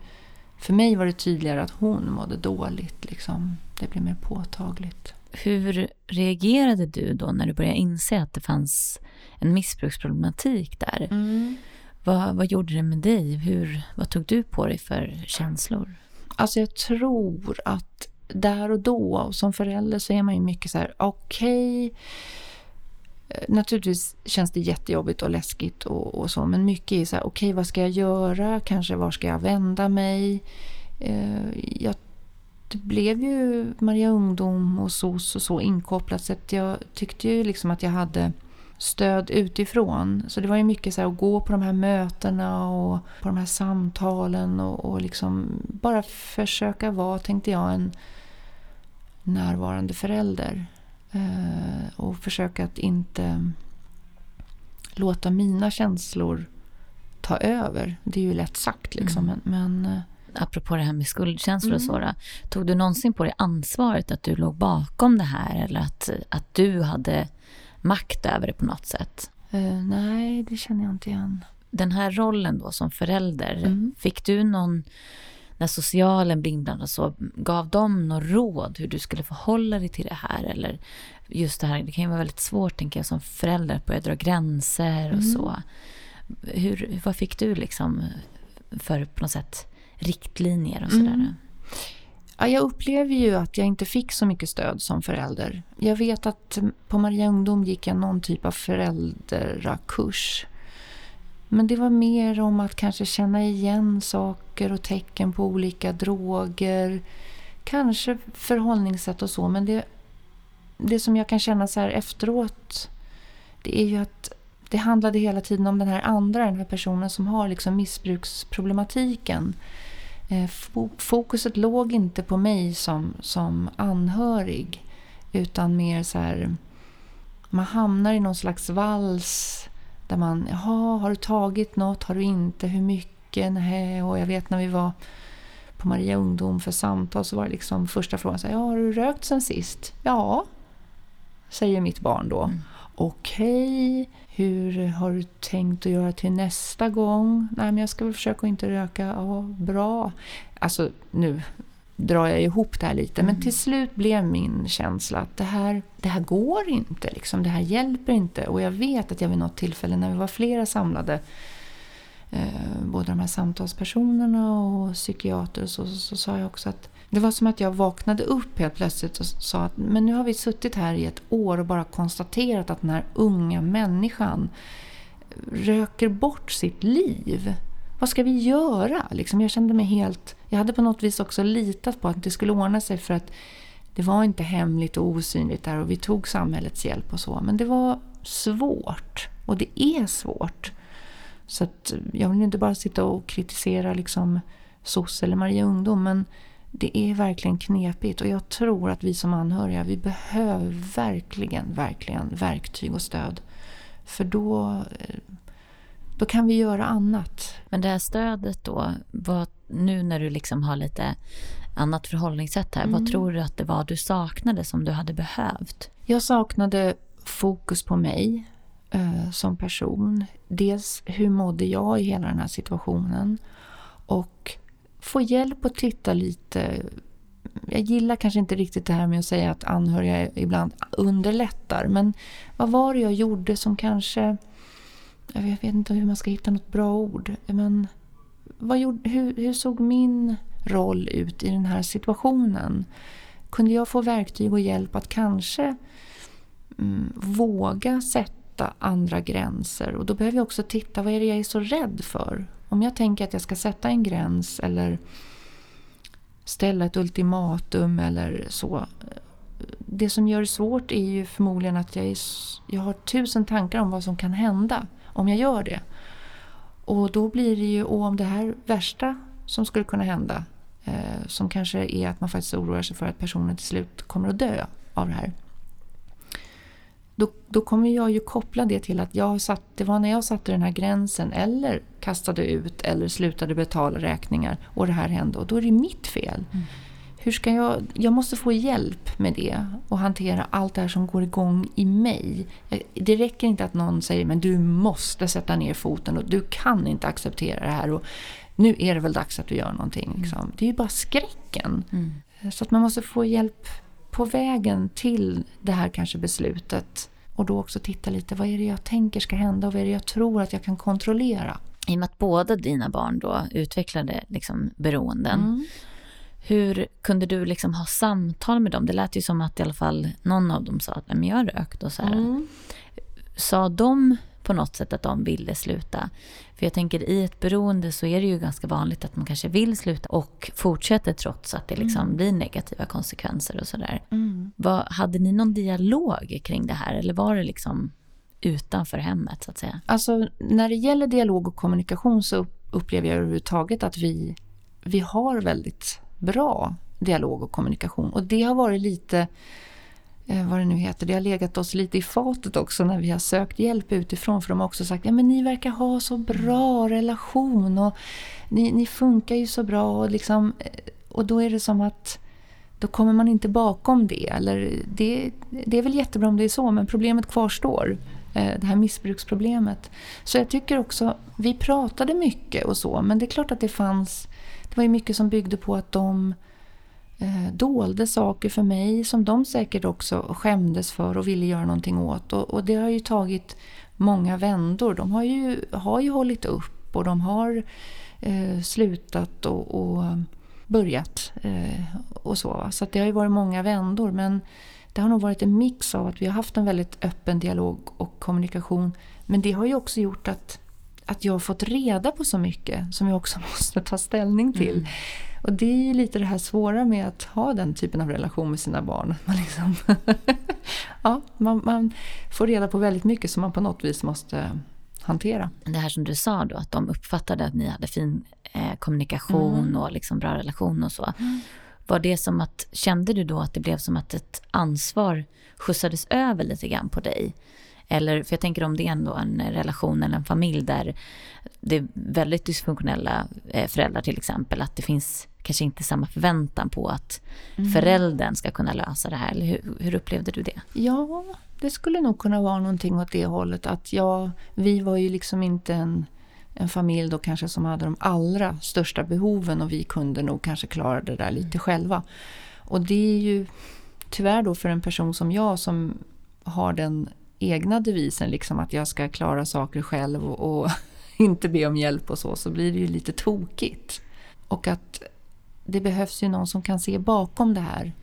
för mig var det tydligare att hon mådde dåligt. Liksom. Det blev mer påtagligt. Hur reagerade du då när du började inse att det fanns en missbruksproblematik där? Mm. Vad, vad gjorde det med dig? Hur, vad tog du på dig för känslor? Alltså jag tror att där och då, som förälder så är man ju mycket så här, okej, okay, Eh, naturligtvis känns det jättejobbigt och läskigt och, och så, men mycket är så här, okej okay, vad ska jag göra? Kanske var ska jag vända mig? Eh, jag, det blev ju Maria Ungdom och SOS och så inkopplat så att jag tyckte ju liksom att jag hade stöd utifrån. Så det var ju mycket så att gå på de här mötena och på de här samtalen och, och liksom bara försöka vara, tänkte jag, en närvarande förälder. Eh, och försöka att inte låta mina känslor ta över. Det är ju lätt sagt liksom, mm. men, eh, apropå det här med skuldkänslor och. Mm. Tog du någonsin på dig ansvaret att du låg bakom det här eller att, att du hade makt över det på något sätt? Uh, nej, det känner jag inte igen. Den här rollen då som förälder, mm. fick du någon, när socialen blev inblandad, så gav de något råd hur du skulle förhålla dig till det här? Eller just det här, det kan ju vara väldigt svårt tänker jag som förälder att börja dra gränser och mm. så. Hur, vad fick du liksom för på något sätt riktlinjer och sådär? Mm. Ja, jag upplever ju att jag inte fick så mycket stöd som förälder. Jag vet att på Maria Ungdom gick jag någon typ av föräldrakurs. Men det var mer om att kanske känna igen saker och tecken på olika droger. Kanske förhållningssätt och så. Men det, det som jag kan känna så här efteråt, det är ju att det handlade hela tiden om den här andra, den här personen som har liksom missbruksproblematiken. Eh, fokuset låg inte på mig som, som anhörig utan mer så här man hamnar i någon slags vals där man, jaha, har du tagit något, har du inte, hur mycket, nej, och jag vet när vi var på Maria Ungdom för samtal så var det liksom första frågan så här, ja, har du rökt sen sist? Ja, säger mitt barn då. Mm. Okej, okay. hur har du tänkt att göra till nästa gång? Nej, men jag ska väl försöka att inte röka. Ja, bra. Alltså, nu drar jag ihop det här lite. Mm. Men till slut blev min känsla att det här, det här går inte. Liksom. Det här hjälper inte. Och jag vet att jag vid något tillfälle när vi var flera samlade eh, både de här samtalspersonerna och psykiater så, så, så sa jag också att det var som att jag vaknade upp helt plötsligt och sa att men nu har vi suttit här i ett år och bara konstaterat att den här unga människan röker bort sitt liv. Vad ska vi göra? Liksom, jag kände mig helt... Jag hade på något vis också litat på att det skulle ordna sig för att det var inte hemligt och osynligt där och vi tog samhällets hjälp och så. Men det var svårt. Och det är svårt. Så att jag vill inte bara sitta och kritisera liksom SOS eller Maria Ungdom men det är verkligen knepigt och jag tror att vi som anhöriga vi behöver verkligen, verkligen verktyg och stöd. För då, eh, då kan vi göra annat. Men det här stödet då, vad, nu när du liksom har lite annat förhållningssätt här, mm. vad tror du att det var du saknade som du hade behövt? Jag saknade fokus på mig eh, som person. Dels hur mådde jag i hela den här situationen och få hjälp att titta lite. Jag gillar kanske inte riktigt det här med att säga att anhöriga ibland underlättar. Men vad var det jag gjorde som kanske... Jag vet inte hur man ska hitta något bra ord. Men vad gjorde, hur, hur såg min roll ut i den här situationen? Kunde jag få verktyg och hjälp att kanske mm, våga sätta andra gränser? Och då behöver jag också titta, vad är det jag är så rädd för? Om jag tänker att jag ska sätta en gräns eller ställa ett ultimatum eller så. Det som gör det svårt är ju förmodligen att jag, är, jag har tusen tankar om vad som kan hända om jag gör det. Och då blir det ju, och om det här värsta som skulle kunna hända, eh, som kanske är att man faktiskt oroar sig för att personen till slut kommer att dö av det här. Då, då kommer jag ju koppla det till att jag satt, det var när jag satte den här gränsen eller kastade ut eller slutade betala räkningar och det här hände och då är det mitt fel. Mm. Hur ska jag, jag måste få hjälp med det och hantera allt det här som går igång i mig. Det räcker inte att någon säger men du måste sätta ner foten och du kan inte acceptera det här och nu är det väl dags att du gör någonting. Mm. Liksom. Det är ju bara skräcken. Mm. Så att man måste få hjälp på vägen till det här kanske beslutet och då också titta lite, vad är det jag tänker ska hända och vad är det jag tror att jag kan kontrollera? I och med att båda dina barn då utvecklade liksom beroenden, mm. Hur kunde du liksom ha samtal med dem? Det lät ju som att i alla fall någon av dem sa att jag har rökt och så här. Mm. Sa de på något sätt att de ville sluta. För jag tänker i ett beroende så är det ju ganska vanligt att man kanske vill sluta och fortsätter trots att det liksom mm. blir negativa konsekvenser och sådär. Mm. hade ni någon dialog kring det här eller var det liksom utanför hemmet så att säga? Alltså när det gäller dialog och kommunikation så upplever jag överhuvudtaget att vi, vi har väldigt bra dialog och kommunikation och det har varit lite eh, vad det nu heter, det har legat oss lite i fatet också när vi har sökt hjälp utifrån. För de har också sagt, ja men ni verkar ha så bra relation och ni, ni funkar ju så bra. Och, liksom, eh, och då är det som att då kommer man inte bakom det. Eller det, det är väl jättebra om det är så, men problemet kvarstår. Eh, det här missbruksproblemet. Så jag tycker också, vi pratade mycket och så, men det är klart att det fanns, det var ju mycket som byggde på att de eh, dolde saker för mig som de säkert också skämdes för och ville göra någonting åt. Och, och det har ju tagit många vändor. De har ju, har ju hållit upp och de har eh, slutat och, och börjat eh, och så. Så det har ju varit många vändor men det har nog varit en mix av att vi har haft en väldigt öppen dialog och kommunikation. Men det har ju också gjort att, att jag har fått reda på så mycket som jag också måste ta ställning till. Mm. Och det är ju lite det här svåra med att ha den typen av relation med sina barn. Man, liksom ja, man, man, får reda på väldigt mycket som man på något vis måste hantera. Det här som du sa då, att de uppfattade att ni hade fin eh, kommunikation mm. och liksom bra relation och så. Mm. Var det som att, kände du då att det blev som att ett ansvar skjutsades över lite grann på dig? Eller, för jag tänker om det är ändå en relation eller en familj där det är väldigt dysfunktionella eh, föräldrar till exempel, att det finns kanske inte samma förväntan på att mm. föräldern ska kunna lösa det här. Eller hur, hur, upplevde du det? Ja, det skulle nog kunna vara någonting åt det hållet. Att jag, vi var ju liksom inte en, en familj då kanske som hade de allra största behoven och vi kunde nog kanske klara det där lite mm. själva. Och det är ju tyvärr då för en person som jag som har den egna devisen liksom att jag ska klara saker själv och, och inte be om hjälp och så, så blir det ju lite tokigt. Och att det behövs ju någon som kan se bakom det här.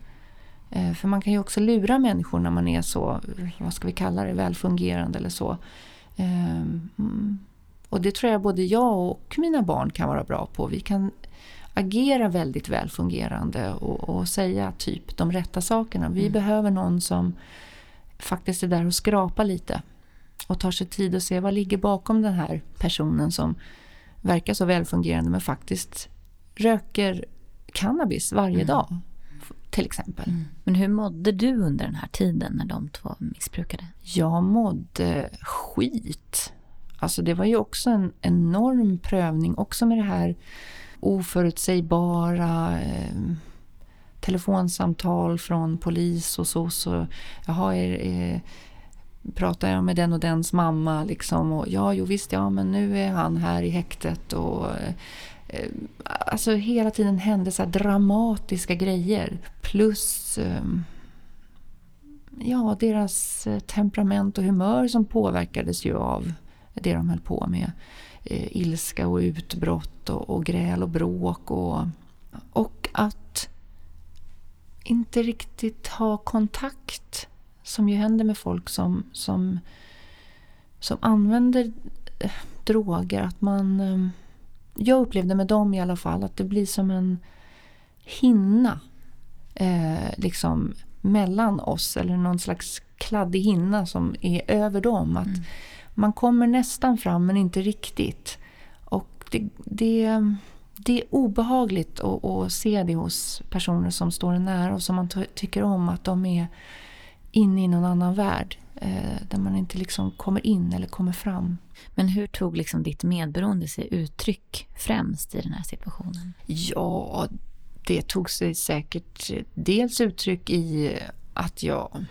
Eh, för man kan ju också lura människor när man är så, vad ska vi kalla det, välfungerande eller så. Ehm, och det tror jag både jag och mina barn kan vara bra på. Vi kan agera väldigt välfungerande och, och säga typ de rätta sakerna. Vi mm. behöver någon som faktiskt är där och skrapar lite. Och tar sig tid att se vad ligger bakom den här personen som verkar så välfungerande men faktiskt röker cannabis varje mm. dag. Till exempel. Mm. Men hur mådde du under den här tiden när de två missbrukade? Jag mådde skit. Alltså det var ju också en enorm prövning också med det här oförutsägbara eh, telefonsamtal från polis och så. så jaha, är, är, pratar jag med den och dens mamma liksom och ja, jo visst, ja men nu är han här i häktet och eh, alltså hela tiden hände så dramatiska grejer plus eh, ja, deras eh, temperament och humör som påverkades ju av det de höll på med. Eh, ilska och utbrott och, och gräl och bråk och, och att inte riktigt ha kontakt som ju händer med folk som, som, som använder eh, droger. Att man, eh, jag upplevde med dem i alla fall att det blir som en hinna eh, liksom mellan oss eller någon slags kladdig hinna som är över dem. Att mm. man kommer nästan fram men inte riktigt. Och det, det, det är obehagligt att, att, se det hos personer som står en nära och som man tycker om att de är inne i någon annan värld. Eh, där man inte liksom kommer in eller kommer fram. Men hur tog liksom ditt medberoende sig uttryck främst i den här situationen? Ja, det tog sig säkert dels uttryck i att jag...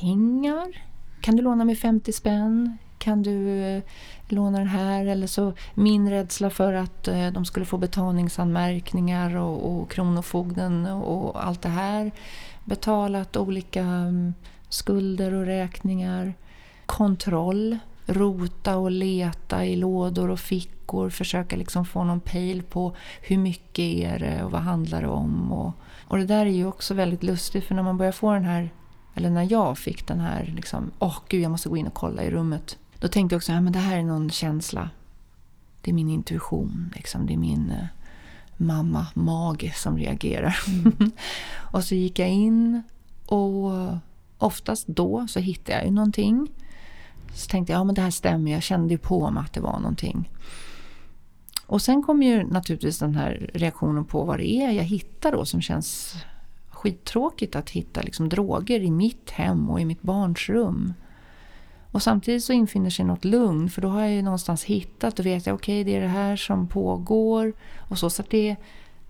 Pengar? Kan du låna mig 50 spänn? Kan du eh, låna den här? Eller så min rädsla för att eh, de skulle få betalningsanmärkningar och, och Kronofogden och allt det här. Betalat olika mm, skulder och räkningar. Kontroll. Rota och leta i lådor och fickor. Försöka liksom få någon pejl på hur mycket är det och vad handlar det om. Och, och det där är ju också väldigt lustigt för när man börjar få den här, eller när jag fick den här, liksom, åh oh, gud jag måste gå in och kolla i rummet. Då tänkte jag också, ja men det här är någon känsla. Det är min intuition, liksom. det är min eh, mamma mage som reagerar. Mm. och så gick jag in och oftast då så hittade jag ju någonting. Så tänkte jag, ja men det här stämmer, jag kände ju på mig att det var någonting. Och sen kommer ju naturligtvis den här reaktionen på vad det är jag hittar då som känns skittråkigt att hitta liksom droger i mitt hem och i mitt barns rum. Och samtidigt så infinner sig något lugn för då har jag ju någonstans hittat och vet jag okej okay, det är det här som pågår. Och så, så det,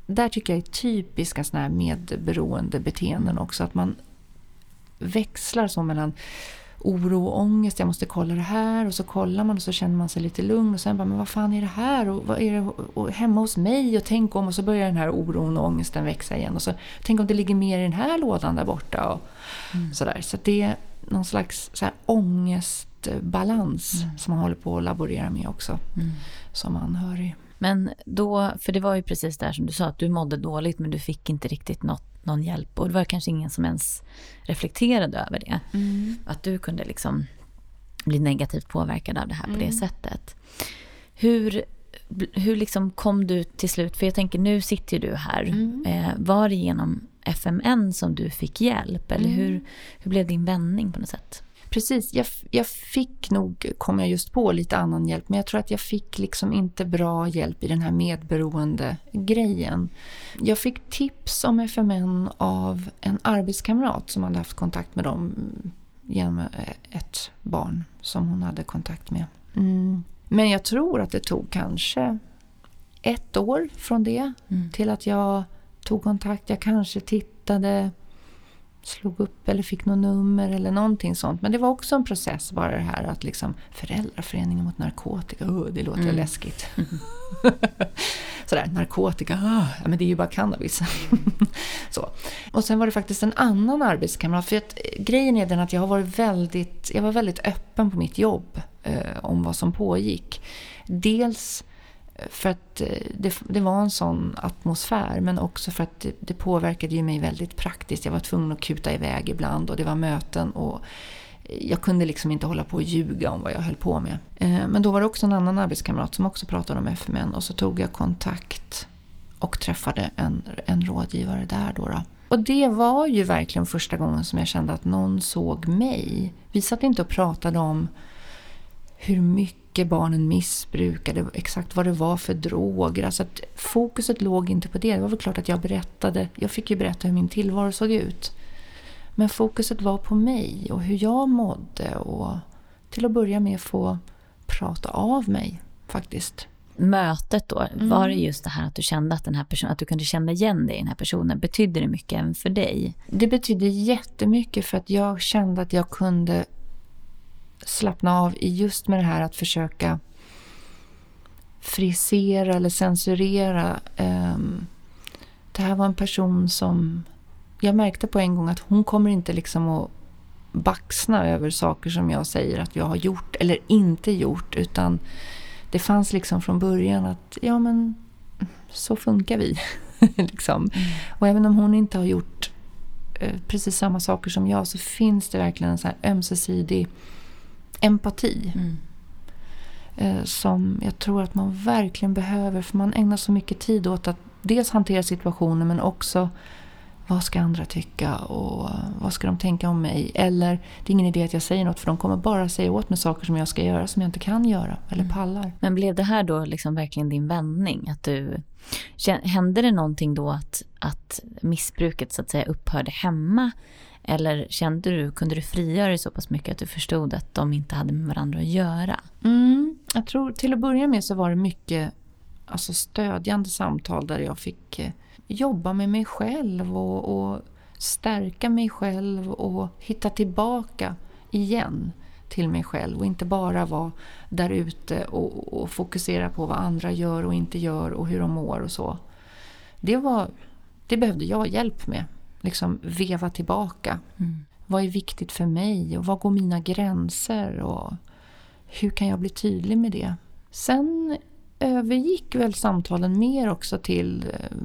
där tycker jag är typiska såna här medberoende beteenden också. Att man växlar så mellan oro och ångest. Jag måste kolla det här och så kollar man och så känner man sig lite lugn och sen bara, men vad fan är det här och vad är det och hemma hos mig och tänk om och så börjar den här oron och ångesten växa igen och så tänk om det ligger mer i den här lådan där borta och mm. sådär. Så det är någon slags så här ångestbalans mm. som man håller på att laborera med också mm. som anhörig. Men då, för det var ju precis där som du sa att du mådde dåligt men du fick inte riktigt något någon hjälp. Och det var kanske ingen som ens reflekterade över det. Mm. Att du kunde liksom bli negativt påverkad av det här på det mm. sättet. Hur, hur liksom kom du till slut, för jag tänker nu sitter ju du här. Mm. Eh, var det genom FMN som du fick hjälp? Eller hur, mm. hur blev din vändning på något sätt? Precis, jag, jag fick nog, kom jag just på, lite annan hjälp. Men jag tror att jag fick liksom inte bra hjälp i den här medberoende grejen. Jag fick tips om FMN av en arbetskamrat som hade haft kontakt med dem genom ett barn som hon hade kontakt med. Mm. Men jag tror att det tog kanske ett år från det mm. till att jag tog kontakt. Jag kanske tittade slog upp eller fick något nummer eller någonting sånt. Men det var också en process bara det här att liksom föräldraföreningen mot narkotika, oh, det låter mm. läskigt. Sådär, narkotika, oh, ja, men det är ju bara cannabis. så. Och sen var det faktiskt en annan arbetskamrat. För att, eh, grejen är den att jag har varit väldigt, jag var väldigt öppen på mitt jobb eh, om vad som pågick. Dels för att eh, det, det, var en sån atmosfär men också för att det, det, påverkade ju mig väldigt praktiskt. Jag var tvungen att kuta iväg ibland och det var möten och eh, jag kunde liksom inte hålla på och ljuga om vad jag höll på med. Eh, men då var det också en annan arbetskamrat som också pratade om FMN och så tog jag kontakt och träffade en, en rådgivare där då, då. Och det var ju verkligen första gången som jag kände att någon såg mig. Vi satt inte och pratade om hur mycket barnen missbrukade, exakt vad det var för droger. Alltså att fokuset låg inte på det. Det var väl klart att jag berättade, jag fick ju berätta hur min tillvaro såg ut. Men fokuset var på mig och hur jag mådde och till att börja med få prata av mig faktiskt. Mötet då, mm. var det just det här att du kände att den här personen, att du kunde känna igen dig i den här personen? Betydde det mycket även för dig? Det betydde jättemycket för att jag kände att jag kunde slappna av i just med det här att försöka frisera eller censurera. Um, det här var en person som... Jag märkte på en gång att hon kommer inte liksom att baxna över saker som jag säger att jag har gjort eller inte gjort. Utan det fanns liksom från början att ja men så funkar vi. liksom. Mm. Och även om hon inte har gjort eh, precis samma saker som jag så finns det verkligen en så här ömsesidig empati. Mm. Eh, som jag tror att man verkligen behöver. För man ägnar så mycket tid åt att dels hantera situationen men också vad ska andra tycka och vad ska de tänka om mig? Eller det är ingen idé att jag säger något för de kommer bara säga åt mig saker som jag ska göra som jag inte kan göra eller mm. pallar. Men blev det här då liksom verkligen din vändning? Att du, hände det någonting då att, att missbruket så att säga upphörde hemma? Eller kände du, kunde du frigöra dig så pass mycket att du förstod att de inte hade med varandra att göra? Mm, jag tror till att börja med så var det mycket alltså stödjande samtal där jag fick eh, jobba med mig själv och, och stärka mig själv och hitta tillbaka igen till mig själv och inte bara vara där ute och, och, fokusera på vad andra gör och inte gör och hur de mår och så. Det, var, det behövde jag hjälp med. Liksom veva tillbaka. Mm. Vad är viktigt för mig och var går mina gränser och hur kan jag bli tydlig med det? Sen övergick väl samtalen mer också till eh,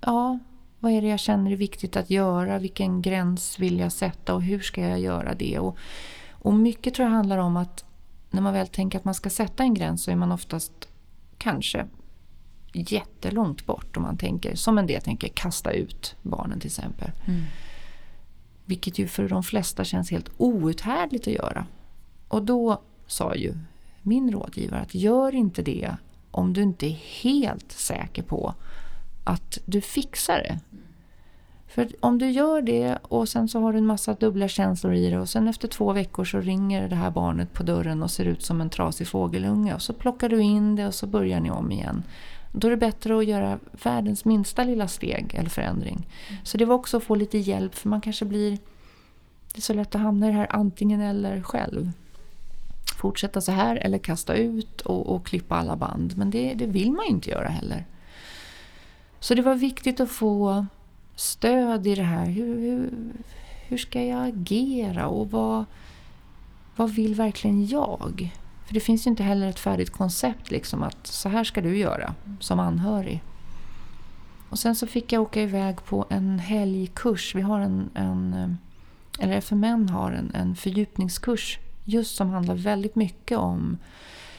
ja, vad är det jag känner är viktigt att göra? Vilken gräns vill jag sätta och hur ska jag göra det? Och, och mycket tror jag handlar om att när man väl tänker att man ska sätta en gräns så är man oftast kanske jättelångt bort om man tänker, som en del tänker, kasta ut barnen till exempel. Mm. Vilket ju för de flesta känns helt outhärdligt att göra. Och då sa ju min rådgivare att gör inte det om du inte är helt säker på att du fixar det. För om du gör det och sen så har du en massa dubbla känslor i det och sen efter två veckor så ringer det här barnet på dörren och ser ut som en trasig fågelunge och så plockar du in det och så börjar ni om igen. Då är det bättre att göra världens minsta lilla steg eller förändring. Mm. Så det var också att få lite hjälp för man kanske blir... Det är så lätt att hamna i det här antingen eller själv. Fortsätta så här eller kasta ut och, och klippa alla band. Men det, det vill man ju inte göra heller. Så det var viktigt att få stöd i det här. Hur, hur, hur ska jag agera och vad, vad vill verkligen jag? För det finns ju inte heller ett färdigt koncept liksom att så här ska du göra som anhörig. Och sen så fick jag åka iväg på en helgkurs. Vi har en, en eller FMN har en, en fördjupningskurs just som handlar väldigt mycket om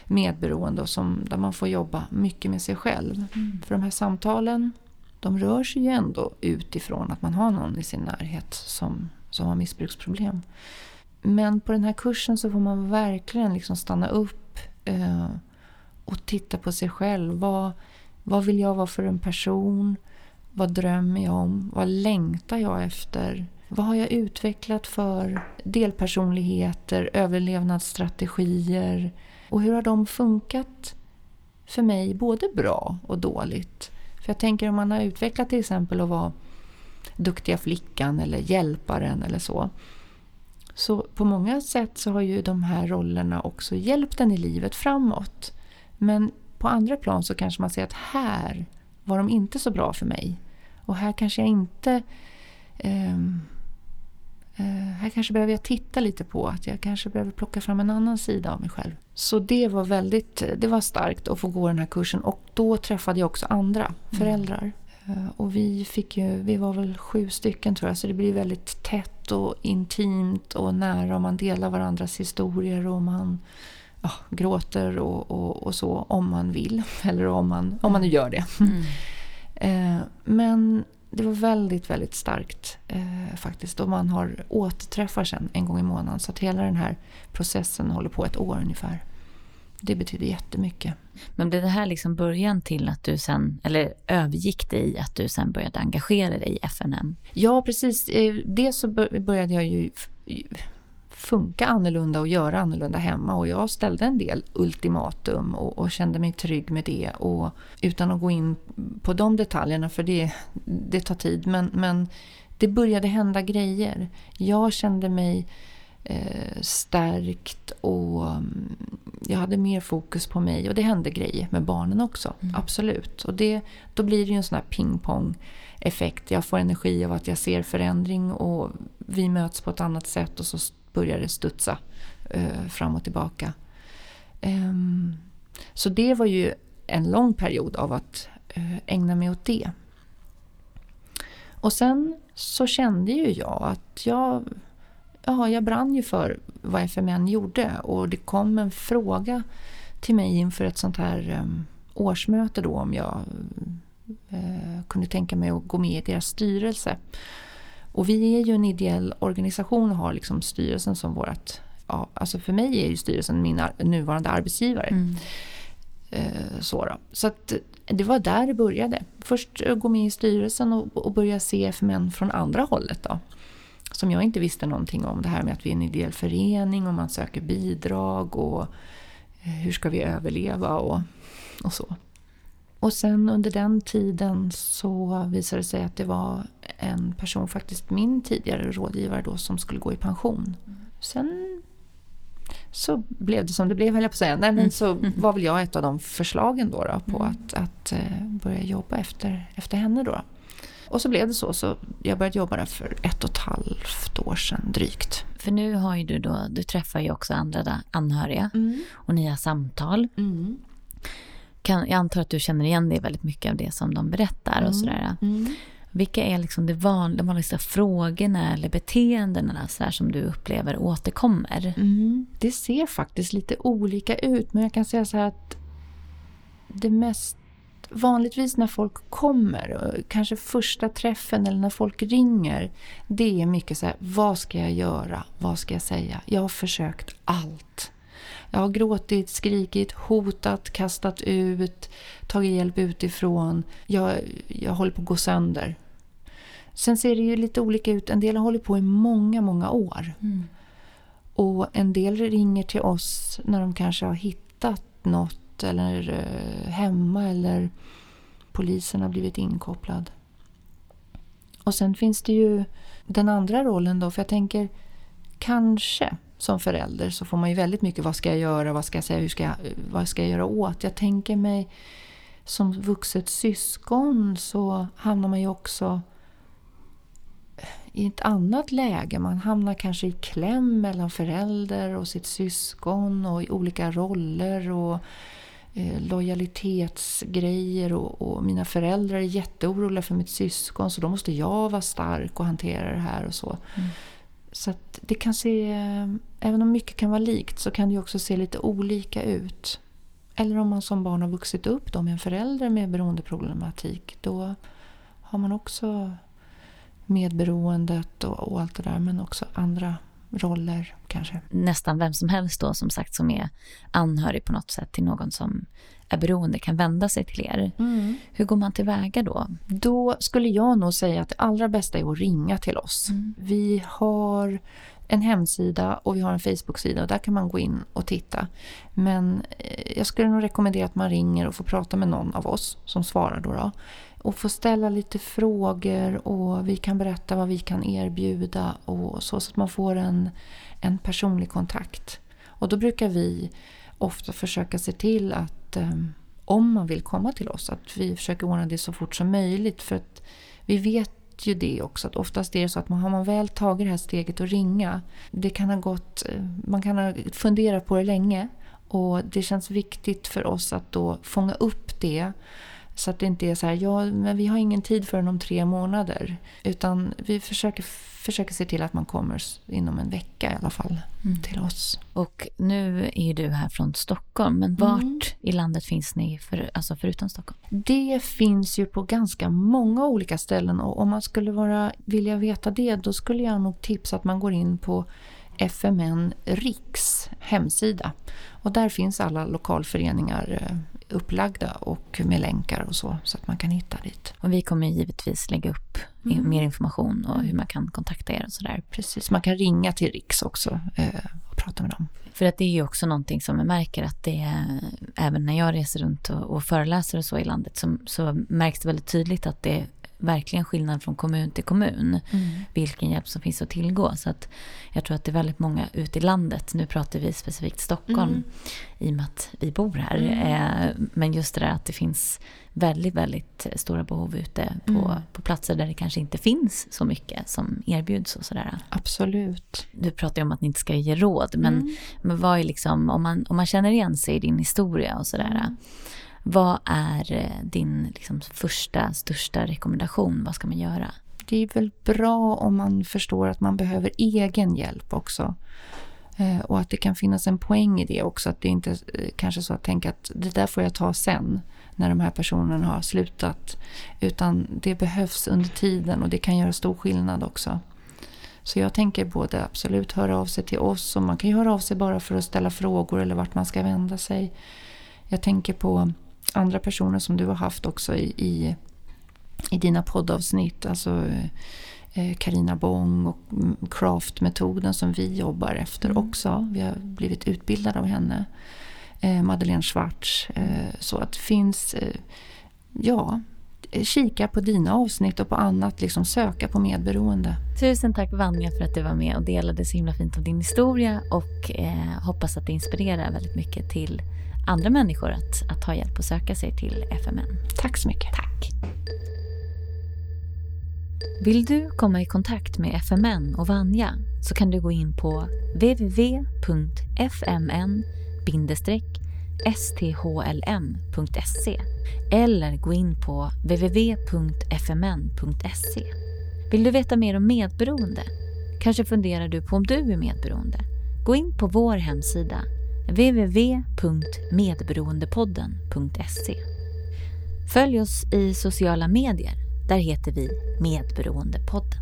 medberoende och som, där man får jobba mycket med sig själv. Mm. För de här samtalen de rör sig ju ändå utifrån att man har någon i sin närhet som, som har missbruksproblem. Men på den här kursen så får man verkligen liksom stanna upp eh, och titta på sig själv. Vad, vad vill jag vara för en person? Vad drömmer jag om? Vad längtar jag efter? Vad har jag utvecklat för delpersonligheter, överlevnadsstrategier? Och hur har de funkat för mig, både bra och dåligt? För jag tänker om man har utvecklat till exempel att vara duktiga flickan eller hjälparen eller så. Så på många sätt så har ju de här rollerna också hjälpt en i livet framåt. Men på andra plan så kanske man ser att här var de inte så bra för mig. Och här kanske jag inte eh, Eh, här kanske behöver jag titta lite på att jag kanske behöver plocka fram en annan sida av mig själv. Så det var väldigt det var starkt att få gå den här kursen och då träffade jag också andra föräldrar. Mm. Och vi, fick ju, vi var väl sju stycken tror jag så det blir väldigt tätt och intimt och nära och man delar varandras historier och man ja, gråter och, och, och, så om man vill eller om man, om man nu gör det. Mm. Eh, men det var väldigt, väldigt starkt eh, faktiskt. Och man har återträffar sen en gång i månaden. Så att hela den här processen håller på ett år ungefär. Det betyder jättemycket. Men blev det här liksom början till att du sen, eller övergick det i att du sen började engagera dig i FNM? Ja, precis. Eh, Dels så började jag ju funka annorlunda och göra annorlunda hemma. Och jag ställde en del ultimatum och, och, kände mig trygg med det. Och utan att gå in på de detaljerna, för det, det tar tid. Men, men det började hända grejer. Jag kände mig eh, stärkt och mm, jag hade mer fokus på mig. Och det hände grejer med barnen också, mm. absolut. Och det, då blir det ju en sån här pingpong effekt. Jag får energi av att jag ser förändring och vi möts på ett annat sätt och så började studsa eh, fram och tillbaka. Um, så det var ju en lång period av att eh, ägna mig åt det. Och sen så kände ju jag att jag, ja, jag brann ju för vad FMN gjorde och det kom en fråga till mig inför ett sånt här um, årsmöte då om jag uh, kunde tänka mig att gå med i deras styrelse. Och vi är ju en ideell organisation och har liksom styrelsen som vårt... Ja, alltså för mig är ju styrelsen min nuvarande arbetsgivare. Mm. Eh, så då. så att det var där det började. Först gå med i styrelsen och, och börja se FMN från andra hållet. Då. Som jag inte visste någonting om. Det här med att vi är en ideell förening och man söker bidrag och eh, hur ska vi överleva och, och så. Och sen under den tiden så visade det sig att det var en person, faktiskt min tidigare rådgivare då, som skulle gå i pension. Sen så blev det som det blev, höll jag på att säga. Nej, men så mm. var väl jag ett av de förslagen då, då på mm. att, att uh, börja jobba efter, efter henne. Då. Och så blev det så. så jag började jobba där för ett och ett halvt år sedan drygt. För nu har ju du då, du träffar ju också andra anhöriga mm. och ni har samtal. Mm. Kan, jag antar att du känner igen dig väldigt mycket av det som de berättar och mm. sådär. Mm. Vilka är liksom de vanligaste frågorna eller beteendena så som du upplever återkommer? Mm. Det ser faktiskt lite olika ut, men jag kan säga så här att det mest vanligtvis när folk kommer, kanske första träffen eller när folk ringer, det är mycket så här, vad ska jag göra? Vad ska jag säga? Jag har försökt allt. Jag har gråtit, skrikit, hotat, kastat ut, tagit hjälp utifrån. Jag, jag håller på att gå sönder. Sen ser det ju lite olika ut. En del har hållit på i många, många år. Mm. Och en del ringer till oss när de kanske har hittat något eller eh, hemma eller polisen har blivit inkopplad. Och sen finns det ju den andra rollen då, för jag tänker kanske som förälder så får man ju väldigt mycket vad ska jag göra, vad ska jag säga, hur ska jag, eh, vad ska jag göra åt? Jag tänker mig som vuxet syskon så hamnar man ju också i ett annat läge. Man hamnar kanske i kläm mellan förälder och sitt syskon och i olika roller och eh, lojalitetsgrejer och, och, mina föräldrar är jätteoroliga för mitt syskon så då måste jag vara stark och hantera det här och så. Mm. Så det kan se, även om mycket kan vara likt så kan det också se lite olika ut. Eller om man som barn har vuxit upp då med en förälder med beroendeproblematik då har man också medberoendet och, och allt det där men också andra roller kanske. Nästan vem som helst då som sagt som är anhörig på något sätt till någon som är beroende kan vända sig till er. Mm. Hur går man tillväga då? Då skulle jag nog säga att det allra bästa är att ringa till oss. Mm. Vi har en hemsida och vi har en Facebook-sida och där kan man gå in och titta. Men eh, jag skulle nog rekommendera att man ringer och får prata med någon av oss som svarar då. då och få ställa lite frågor och vi kan berätta vad vi kan erbjuda och så, så att man får en, en personlig kontakt. Och då brukar vi ofta försöka se till att ehm, om man vill komma till oss att vi försöker ordna det så fort som möjligt för att vi vet ju det också att oftast är det så att man, har man väl tagit det här steget att ringa det kan ha gått, eh, man kan ha funderat på det länge och det känns viktigt för oss att då fånga upp det så att det inte är så här, ja men vi har ingen tid förrän om tre månader. Utan vi försöker, försöker se till att man kommer inom en vecka i alla fall mm. till oss. Och nu är du här från Stockholm, men vart mm. i landet finns ni för, alltså förutom Stockholm? Det finns ju på ganska många olika ställen och om man skulle vara, vilja veta det då skulle jag nog tipsa att man går in på FMN Riks hemsida. Och där finns alla lokalföreningar eh, upplagda och med länkar och så, så att man kan hitta dit. Och vi kommer givetvis lägga upp mm. mer information och hur man kan kontakta er och sådär. Precis, man kan ringa till Riks också eh, och prata med dem. För att det är ju också någonting som jag märker att det är, även när jag reser runt och, och föreläser och så i landet så, så märks det väldigt tydligt att det verkligen skillnad från kommun till kommun. Mm. Vilken hjälp som finns att tillgå. Så att jag tror att det är väldigt många ute i landet. Nu pratar vi specifikt Stockholm mm. i och med att vi bor här. Mm. Eh, men just det där att det finns väldigt, väldigt stora behov ute på, mm. på platser där det kanske inte finns så mycket som erbjuds och sådär. Absolut. Du pratar ju om att ni inte ska ge råd, men, mm. men vad är liksom, om man, om man känner igen sig i din historia och sådär. Vad är eh, din liksom, första, största rekommendation? Vad ska man göra? Det är väl bra om man förstår att man behöver egen hjälp också. Eh, och att det kan finnas en poäng i det också. Att det inte eh, kanske så att tänka att det där får jag ta sen när de här personerna har slutat. Utan det behövs under tiden och det kan göra stor skillnad också. Så jag tänker både absolut höra av sig till oss och man kan ju höra av sig bara för att ställa frågor eller vart man ska vända sig. Jag tänker på andra personer som du har haft också i, i, i dina poddavsnitt. Alltså Karina eh, Bong och craftmetoden som vi jobbar efter mm. också. Vi har blivit utbildade av henne. Eh, Madeleine Schwartz. Eh, så att det finns, ja, kika på dina avsnitt och på annat, liksom söka på medberoende. Tusen tack Vanja för att du var med och delade så himla fint om din historia och eh, hoppas att det inspirerar väldigt mycket till andra människor att, att ta hjälp och söka sig till FMN. Tack så mycket. Tack. Vill du komma i kontakt med FMN och Vanja så kan du gå in på www.fmn-sthlm.se eller gå in på www.fmn.se. Vill du veta mer om medberoende? Kanske funderar du på om du är medberoende? Gå in på vår hemsida www.medberoendepodden.se. Följ oss i sociala medier. Där heter vi Medberoendepodden.